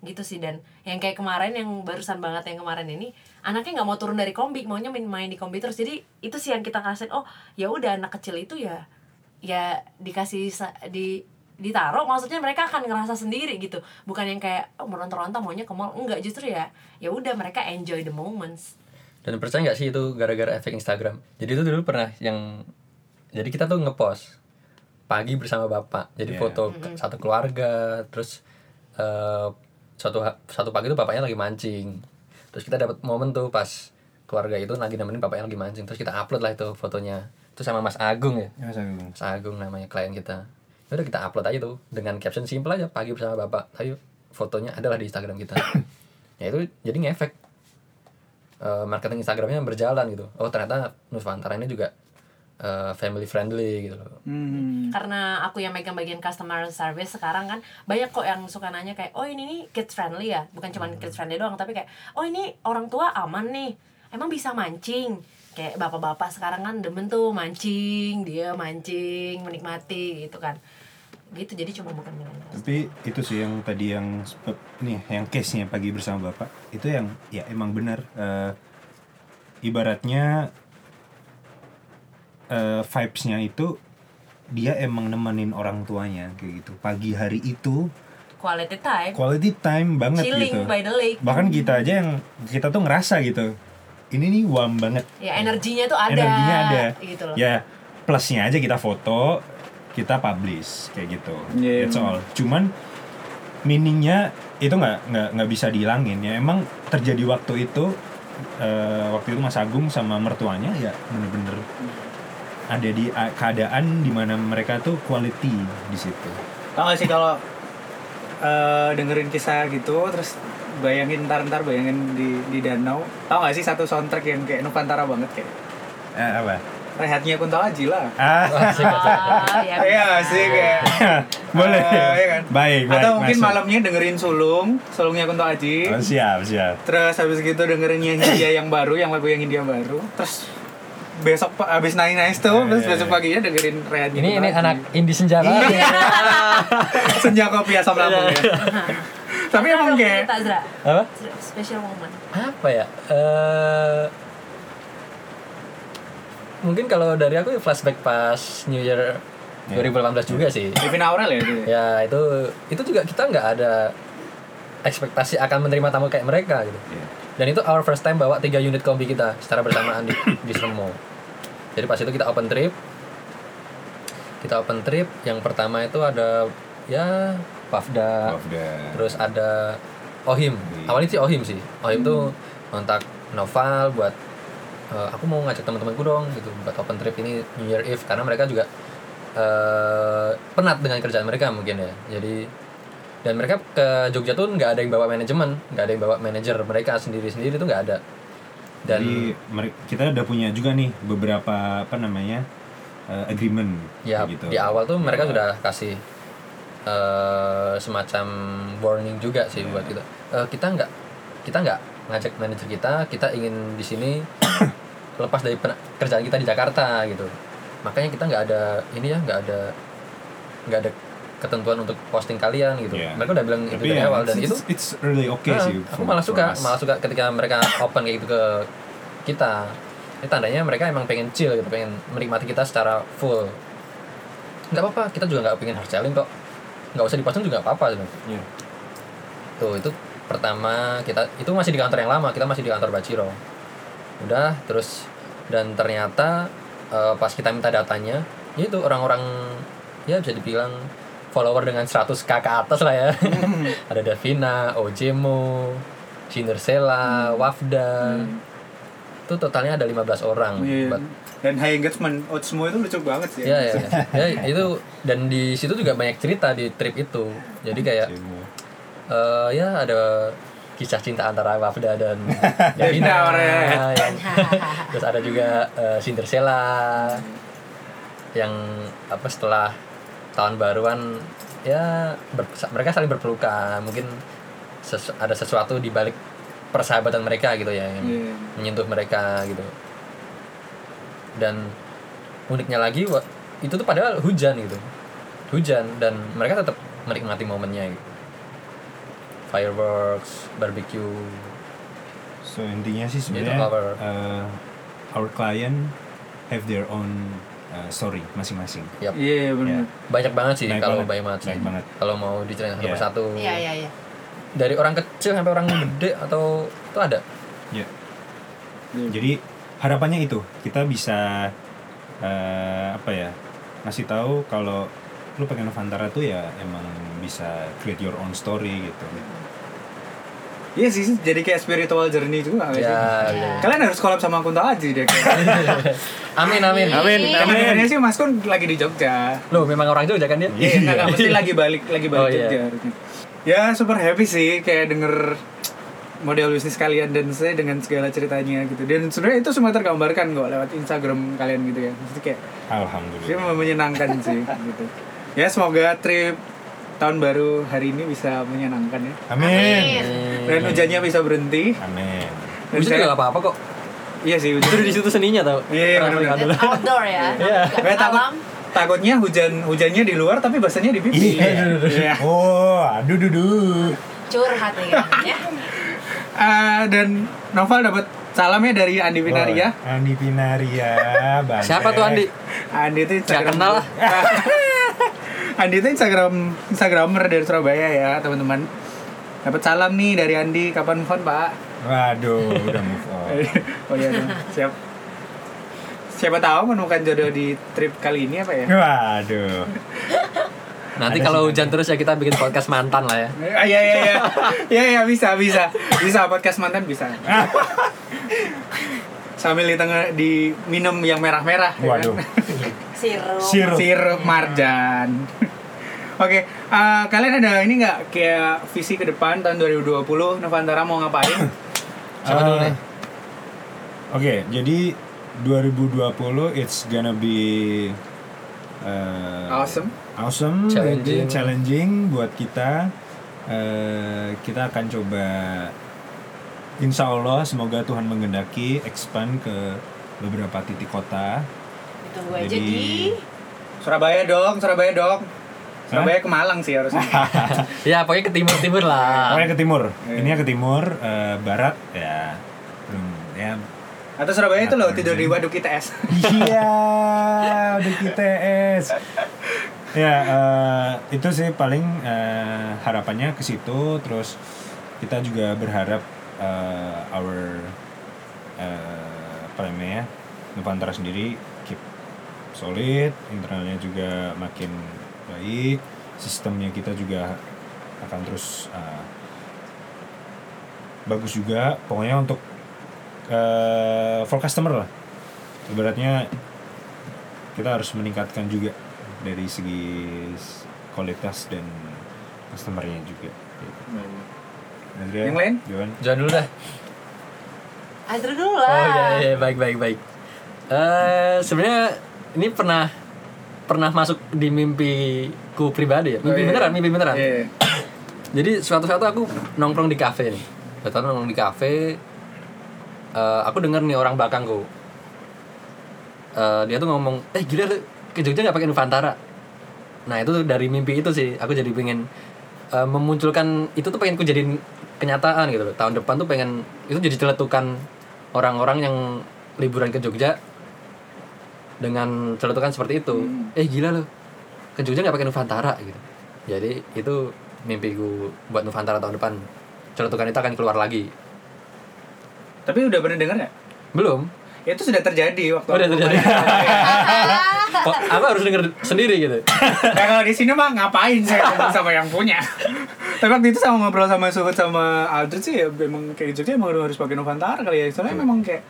Gitu sih dan. Yang kayak kemarin yang barusan banget yang kemarin ini anaknya nggak mau turun dari kombi maunya main main di kombi terus jadi itu sih yang kita kasih oh ya udah anak kecil itu ya ya dikasih di ditaruh maksudnya mereka akan ngerasa sendiri gitu bukan yang kayak oh, meronta-ronta maunya ke mall enggak justru ya ya udah mereka enjoy the moments Dan percaya nggak sih itu gara-gara efek Instagram? Jadi itu dulu pernah yang jadi kita tuh ngepost pagi bersama bapak. Jadi Iya. foto ke- satu keluarga, terus eh satu satu pagi tuh bapaknya lagi mancing. Terus kita dapat momen tuh pas keluarga itu lagi nemenin bapaknya lagi mancing. Terus kita upload lah itu fotonya. Itu sama Mas Agung ya. saya bilang, Mas Agung namanya klien kita. Ya udah kita upload aja tuh dengan caption simple aja pagi bersama bapak. Tapi fotonya adalah di Instagram kita. ya itu jadi ngefek Eh, marketing Instagramnya berjalan gitu. Oh ternyata Nusantara ini juga eh, family friendly gitu loh. Hmm. karena aku yang megang bagian customer service sekarang kan banyak kok yang suka nanya kayak oh ini nih kids friendly ya? Bukan cuma kids friendly doang tapi kayak oh ini orang tua aman nih. Emang bisa mancing? Kayak bapak-bapak sekarang kan demen tuh mancing dia mancing menikmati gitu kan. Gitu jadi cuma bukan milenial tapi itu sih yang tadi yang nih yang case nya pagi bersama bapak. Itu yang ya emang benar. Eh, ibaratnya eh, vibes-nya itu dia emang nemenin orang tuanya kayak gitu. Pagi hari itu quality time. quality time banget chilling gitu. by the lake. Bahkan kita aja yang kita tuh ngerasa gitu ini nih warm banget. Ya energinya tuh ada. Energinya ada. Gitu loh. Ya plusnya aja kita foto kita publish kayak gitu. Iya. that's all. Cuman meaningnya itu nggak nggak nggak bisa dihilangin. Ya emang terjadi waktu itu eh, waktu itu Mas Agung sama mertuanya ya bener-bener ada di keadaan di mana mereka tuh quality di situ. Tau gak sih kalau eh, dengerin kisah gitu terus bayangin ntar ntar bayangin di di danau. Tau gak sih satu soundtrack yang kayak Nuvantara banget kayak? Eh, apa? Rehatnya Kunto Aji lah ah ya Iya nggak sih kayak boleh. Eh, iya kan? baik baik atau mungkin masuk. malamnya dengerin sulung sulungnya Kunto Aji oh, siap siap. Terus habis gitu dengerin yang Hindia yang baru yang lagu yang Hindia baru. Terus besok habis naik naik tuh Iya, terus iya, besok iya. paginya dengerin rehatnya Ini Kunto ini anak indie senja banget. ya. senja kopi asam lambung ya tapi emang kayak. Apa? special moment Apa ya? Eh mungkin kalau dari aku flashback pas New Year 2018 juga sih. Devin Aurel ya gitu ya? Ya itu itu juga kita nggak ada ekspektasi akan menerima tamu kayak mereka gitu. Iya. Dan itu our first time bawa tiga unit kombi kita secara bersamaan di di Sermo. Jadi pas itu kita open trip. Kita open trip. Yang pertama itu ada ya Pafda, terus ada Ohim. Awalnya sih Ohim sih. Ohim tuh kontak Noval buat "Eh, aku mau ngajak teman-temanku dong gitu buat open trip ini New Year Eve karena mereka juga eh penat dengan kerjaan mereka mungkin ya. Jadi dan mereka ke Jogja tuh nggak ada yang bawa manajemen, nggak ada yang bawa manajer mereka sendiri-sendiri tuh nggak ada. Dan Jadi kita udah punya juga nih beberapa apa namanya eh, agreement ya gitu. di awal tuh mereka Ya. sudah kasih eh semacam warning juga sih buat kita Eh, kita nggak kita nggak ngajak manajer kita kita ingin di sini lepas dari kerjaan kita di Jakarta gitu makanya kita nggak ada ini ya nggak ada nggak ada ketentuan untuk posting kalian gitu Iya. mereka udah bilang itu Tapi dari ya, awal dan it's, itu it's really okay Nah, sih. aku malah suka malah suka ketika mereka open kayak gitu ke kita ini tandanya mereka emang pengen chill gitu pengen menikmati kita secara full nggak apa-apa kita juga nggak pengen hard selling kok nggak usah dipasang juga apa-apa gitu. Iya. tuh itu pertama kita itu masih di kantor yang lama kita masih di kantor Baciro udah terus dan ternyata eh, pas kita minta datanya ya itu orang-orang ya bisa dibilang follower dengan 100k ke atas lah ya. Ada Davina, Ojemo, Cindersella, Wafda. Itu totalnya ada 15 orang Iya. But- Dan high engagement Otsmo itu lucu banget sih. ya, ya, ya. Ya, itu dan di situ juga banyak cerita di trip itu. Jadi kayak eh ya ada kisah cinta antara Wafda dan Davina, orang. yang terus ada juga eh, Cinderella yang apa setelah tahun baruan ya ber- mereka saling berpelukan. Mungkin sesu- ada sesuatu di balik persahabatan mereka gitu ya yang Iya. menyentuh mereka gitu. Dan uniknya lagi itu tuh padahal hujan gitu. Hujan dan mereka tetap menikmati momennya gitu. Fireworks barbecue. So intinya sih sebenarnya our- eh, our client have their own eh, story masing-masing. Iya benar. banyak banget sih Banyak kalau banget. banyak banget. Banyak banget. kalau mau diceritain satu Iya. persatu Iya iya iya. dari orang kecil sampai orang gede atau itu ada Ya. Iya. Jadi harapannya itu kita bisa eh, apa ya ngasih tahu kalau lu pengen Nuvantara tuh ya emang bisa create your own story gitu. Iya sih, jadi kayak spiritual journey juga ya, Iya. ya. Kalian harus collab sama Kunto Aji deh amin amin Amin. Karena dengarnya sih Mas Kun lagi di Jogja. lo memang orang Jogja kan dia Iya, enggak, enggak, mesti lagi balik lagi balik Oh, iya. Jogja harusnya. Ya super happy sih kayak denger model bisnis kalian dan saya dengan segala ceritanya gitu. Dan sebenarnya itu semua tergambarkan kok lewat Instagram kalian gitu ya. Maksudnya kayak dia Alhamdulillah. menyenangkan sih gitu. Ya semoga trip tahun baru hari ini bisa menyenangkan ya. Amin. Dan hujannya bisa berhenti. Amin. Dan Hujan saya- juga gak apa-apa kok Iya sih hujan. Justru di situ seninya tau Iya, iya, bener-bener. outdoor ya. Iya. Kayak takut alam. takutnya hujan hujannya di luar tapi basahnya di pipi. Iya. Oh, aduh dudu. Curhat ya. ya. Eh, dan Noval dapat salamnya dari Andi Pinaria. Oh, Andi Pinaria. Bante. Siapa tuh Andi? Andi itu Nggak Instagram kenal lah. Andi itu Instagram Instagramer dari Surabaya ya teman-teman. Dapat salam nih dari Andi. Kapan fun pak? Waduh, udah move on. oh iya dong. siap. Siapa tahu menemukan jodoh di trip kali ini apa ya? Waduh. Nanti kalau hujan terus ya kita bikin podcast mantan lah ya. Ah, iya iya iya. Iya iya bisa bisa. Bisa podcast mantan bisa. Sambil di tengah di minum yang merah-merah. ya kan? Waduh. Sirup. Sirup. Sirup marjan. Oke, eh, kalian ada ini nggak kayak visi ke depan tahun 2020 Novantara mau ngapain? Siapa dulu Eh, nih? Oke, jadi 2020 it's gonna be uh, Awesome. awesome, Challenging. challenging buat kita. Eh, kita akan coba, Insya Allah semoga Tuhan mengendaki expand ke beberapa titik kota. Ditunggu aja Jadi- di Surabaya dong, Surabaya dong. Surabaya ke Malang sih harusnya. Ya pokoknya ke timur-timur lah. Pokoknya ke timur. Iya. Ini ke timur, eh, barat ya belum ya. Atau Surabaya itu loh tidur di waduk ITS. Iya, udah ITS. Ya eh, itu sih paling eh, harapannya ke situ. Terus kita juga berharap eh, our eh, apa namanya Nuvantara sendiri keep solid, internalnya juga makin baik, sistemnya kita juga akan terus eh, bagus juga. Pokoknya untuk eh for customer lah ibaratnya kita harus meningkatkan juga dari segi kualitas dan customernya juga gitu. Andrea, Yang lain? Johan? Jangan dulu dah. Andrew dulu Oh lah. iya iya baik baik baik. Eh sebenarnya ini pernah pernah masuk di mimpiku pribadi ya. Mimpi Oh, iya. beneran, mimpi beneran. Iya. Jadi suatu saat aku nongkrong di kafe nih. Betul nongkrong di kafe. eh, aku denger nih orang belakangku. Eh, dia tuh ngomong, eh gila lu ke Jogja nggak pakai Nuvantara. Nah itu tuh dari mimpi itu sih, aku jadi pengen eh, memunculkan itu tuh pengen ku jadiin kenyataan gitu loh. Tahun depan tuh pengen itu jadi celetukan orang-orang yang liburan ke Jogja dengan celetukan seperti itu. Eh gila lu ke Jogja nggak pakai Nuvantara gitu. Jadi itu mimpiku buat Nuvantara tahun depan. Celetukan itu akan keluar lagi. Tapi udah pernah denger nggak? Belum. Itu sudah terjadi waktu udah terjadi. Kok aku harus denger sendiri gitu. Ya kalau di sini mah ngapain saya ngomong sama yang punya. Tapi waktu itu sama ngobrol sama Suhut sama Aldrich sih ya memang kayak Jogja emang harus pakai Novantara kali ya. Soalnya memang kayak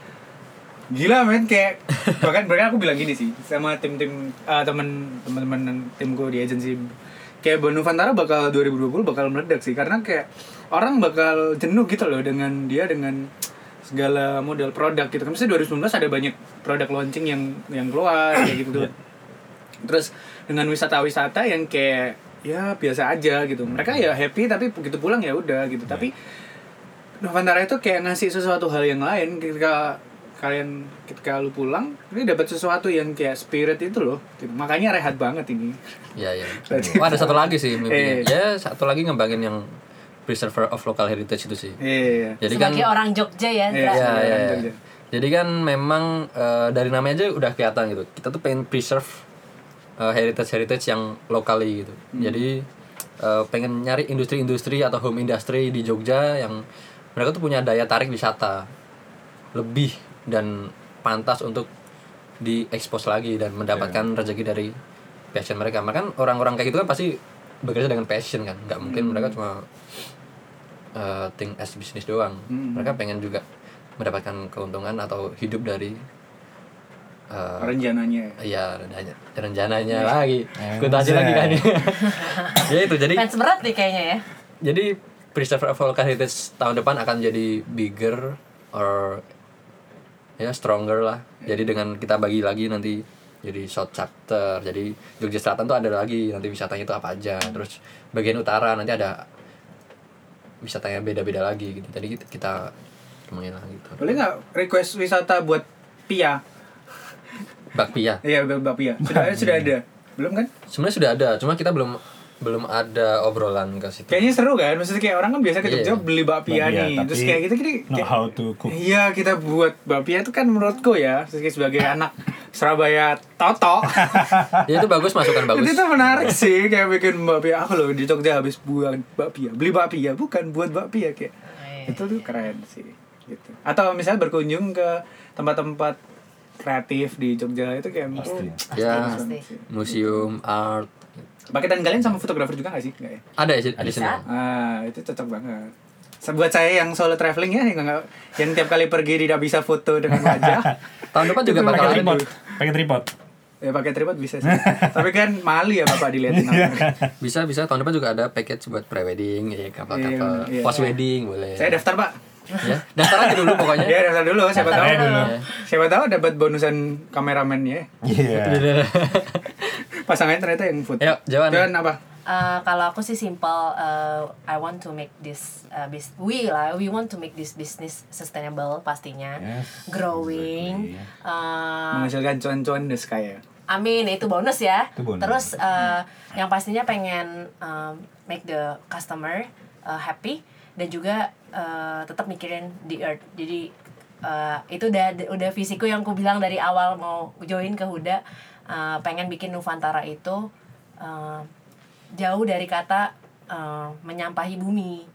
gila men kayak bahkan bahkan aku bilang gini sih sama tim-tim eh, temen teman-teman timku di agensi. Kayak Banu Nuvantara bakal 2020 bakal meledak sih karena kayak orang bakal jenuh gitu loh dengan dia dengan segala model produk gitu. Kan misalnya 2019 ada banyak produk launching yang yang keluar kayak gitu tuh. Terus dengan wisata-wisata yang kayak ya biasa aja gitu. Mereka ya happy tapi begitu pulang ya udah gitu. Tapi Novantara itu kayak ngasih sesuatu hal yang lain ketika kalian ketika lu pulang ini dapat sesuatu yang kayak spirit itu loh gitu. makanya rehat banget ini Iya iya. Oh, ada satu lagi sih mimpinya. Eh. Ya satu lagi ngembangin yang preserver of local heritage itu sih. iya Jadi kan Sebagai orang Jogja ya, Iya, Zra. ya, Orang ya, ya. Jogja. Jadi kan memang eh, dari namanya aja udah kelihatan gitu. Kita tuh pengen preserve heritage heritage yang locally gitu. Jadi eh, pengen nyari industri-industri atau home industry di Jogja yang mereka tuh punya daya tarik wisata lebih dan pantas untuk diekspos lagi dan mendapatkan rezeki dari passion mereka. Maka kan orang-orang kayak gitu kan pasti bekerja dengan passion kan. nggak mungkin mereka cuma eh, think as business doang. Hmm. Mereka pengen juga mendapatkan keuntungan atau hidup dari eh, rencananya Iya, rencananya, rencananya lagi. Eh, Kutasi lagi kan. ya itu jadi Fans berat nih kayaknya ya. jadi Preserve of Heritage tahun depan akan jadi bigger or ya stronger lah. Jadi dengan kita bagi lagi nanti jadi short chapter. Jadi Jogja Selatan tuh ada lagi nanti wisatanya itu apa aja. Terus bagian utara nanti ada wisatanya beda-beda lagi gitu. Jadi kita- kita kemungkinan lah gitu. boleh nggak request wisata buat Pia Bakpia. iya Mbak Pia sudah sudah ada belum kan Sebenarnya sudah ada, cuma kita belum belum ada obrolan ke situ. kayaknya seru kan maksudnya kayak orang kan biasa ke Jogja Iya. beli bakpia Bakpia, nih tapi terus kayak gitu gini Not how to cook. Iya kita buat bakpia itu kan menurutku ya sebagai anak Surabaya Toto. ya itu bagus masukan bagus itu tuh menarik sih kayak bikin bakpia aku loh di Jogja habis buat bakpia beli bakpia bukan buat bakpia kayak Iya. itu tuh keren sih gitu atau misalnya berkunjung ke tempat-tempat kreatif di Jogja itu kayak menurut ya Pasti. museum art paketan kalian sama fotografer juga gak sih? Nggak ya? Ada ya di sini Bisa. ah itu cocok banget. Buat saya yang solo traveling ya yang, yang tiap kali pergi tidak bisa foto dengan wajah. Tahun depan juga bakal pakai ada tripod. pakai tripod. Ya pakai tripod bisa sih. Tapi kan malu ya bapak dilihatin orang. bisa bisa. Tahun depan juga ada package buat prewedding ya couple Iya, iya. post wedding boleh. Saya daftar pak ya. Daftar aja dulu pokoknya. Ya daftar dulu siapa tahu. Daftar dulu. siapa tahu dapat bonusan kameramen ya. Iya. Pasangannya ternyata yang foto Yuk, Jawan. Jawan apa? Uh, kalau aku sih simple, uh, I want to make this uh, bis we lah, we want to make this business sustainable pastinya, Yes, growing. exactly. Uh, menghasilkan cuan-cuan des kaya Amin, itu bonus ya. Itu bonus. Terus uh, yang pastinya pengen um, make the customer uh, happy dan juga uh, tetap mikirin the earth. Jadi uh, itu udah udah visiku yang ku bilang dari awal mau join ke Huda, uh, pengen bikin Nuvantara itu uh, jauh dari kata uh, menyampahi bumi.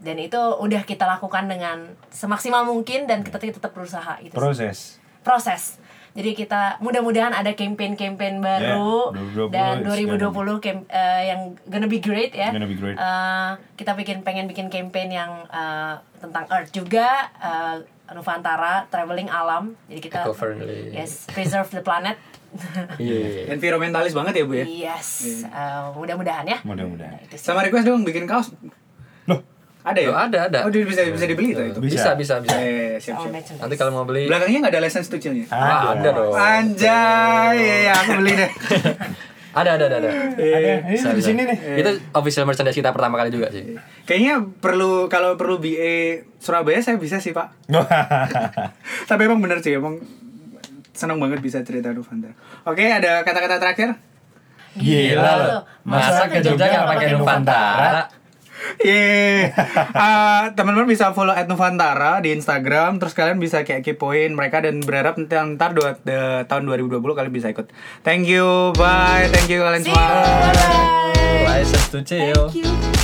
Dan itu udah kita lakukan dengan semaksimal mungkin dan kita tetap berusaha itu. sih proses proses. Jadi kita mudah-mudahan ada campaign-campaign baru Yeah, 2020 dan it's 2020 camp, eh, yang gonna be great ya. Gonna be great. Eh, kita bikin pengen bikin campaign yang eh, tentang Earth juga eh, Nuvantara traveling alam. Jadi kita eco friendly yes preserve the planet. iya environmentalis banget ya bu ya yes, eh, mudah-mudahan ya. mudah-mudahan Itu sih. sama request dong bikin kaos ada ya? Loh, ada, ada. oh bisa bisa dibeli tuh itu? Bisa bisa. bisa eh siap Oh, siap merchandise. nanti kalau mau beli belakangnya nggak ada license to chill-nya Ah, ada dong. anjay ya, ya, aku beli deh. Ada ada ada ada. Ada. Ini Bisa, di bisa. sini nih. Itu official merchandise kita pertama kali juga sih. Kayaknya perlu kalau perlu BA Surabaya saya bisa sih pak. Tapi emang bener sih emang seneng banget bisa cerita Nuvantara oke ada kata-kata terakhir? Gila loh. Masa ke Jogja nggak pakai Nuvantara? Yeay. Ah, teman-teman bisa follow at Nuvantara di Instagram terus kalian bisa kayak kepoin mereka dan berharap nanti ntar dua, de- tahun 2020 kalian bisa ikut. Thank you. Bye. Thank you kalian See you. semua. Bye-bye. License to chill. Thank you.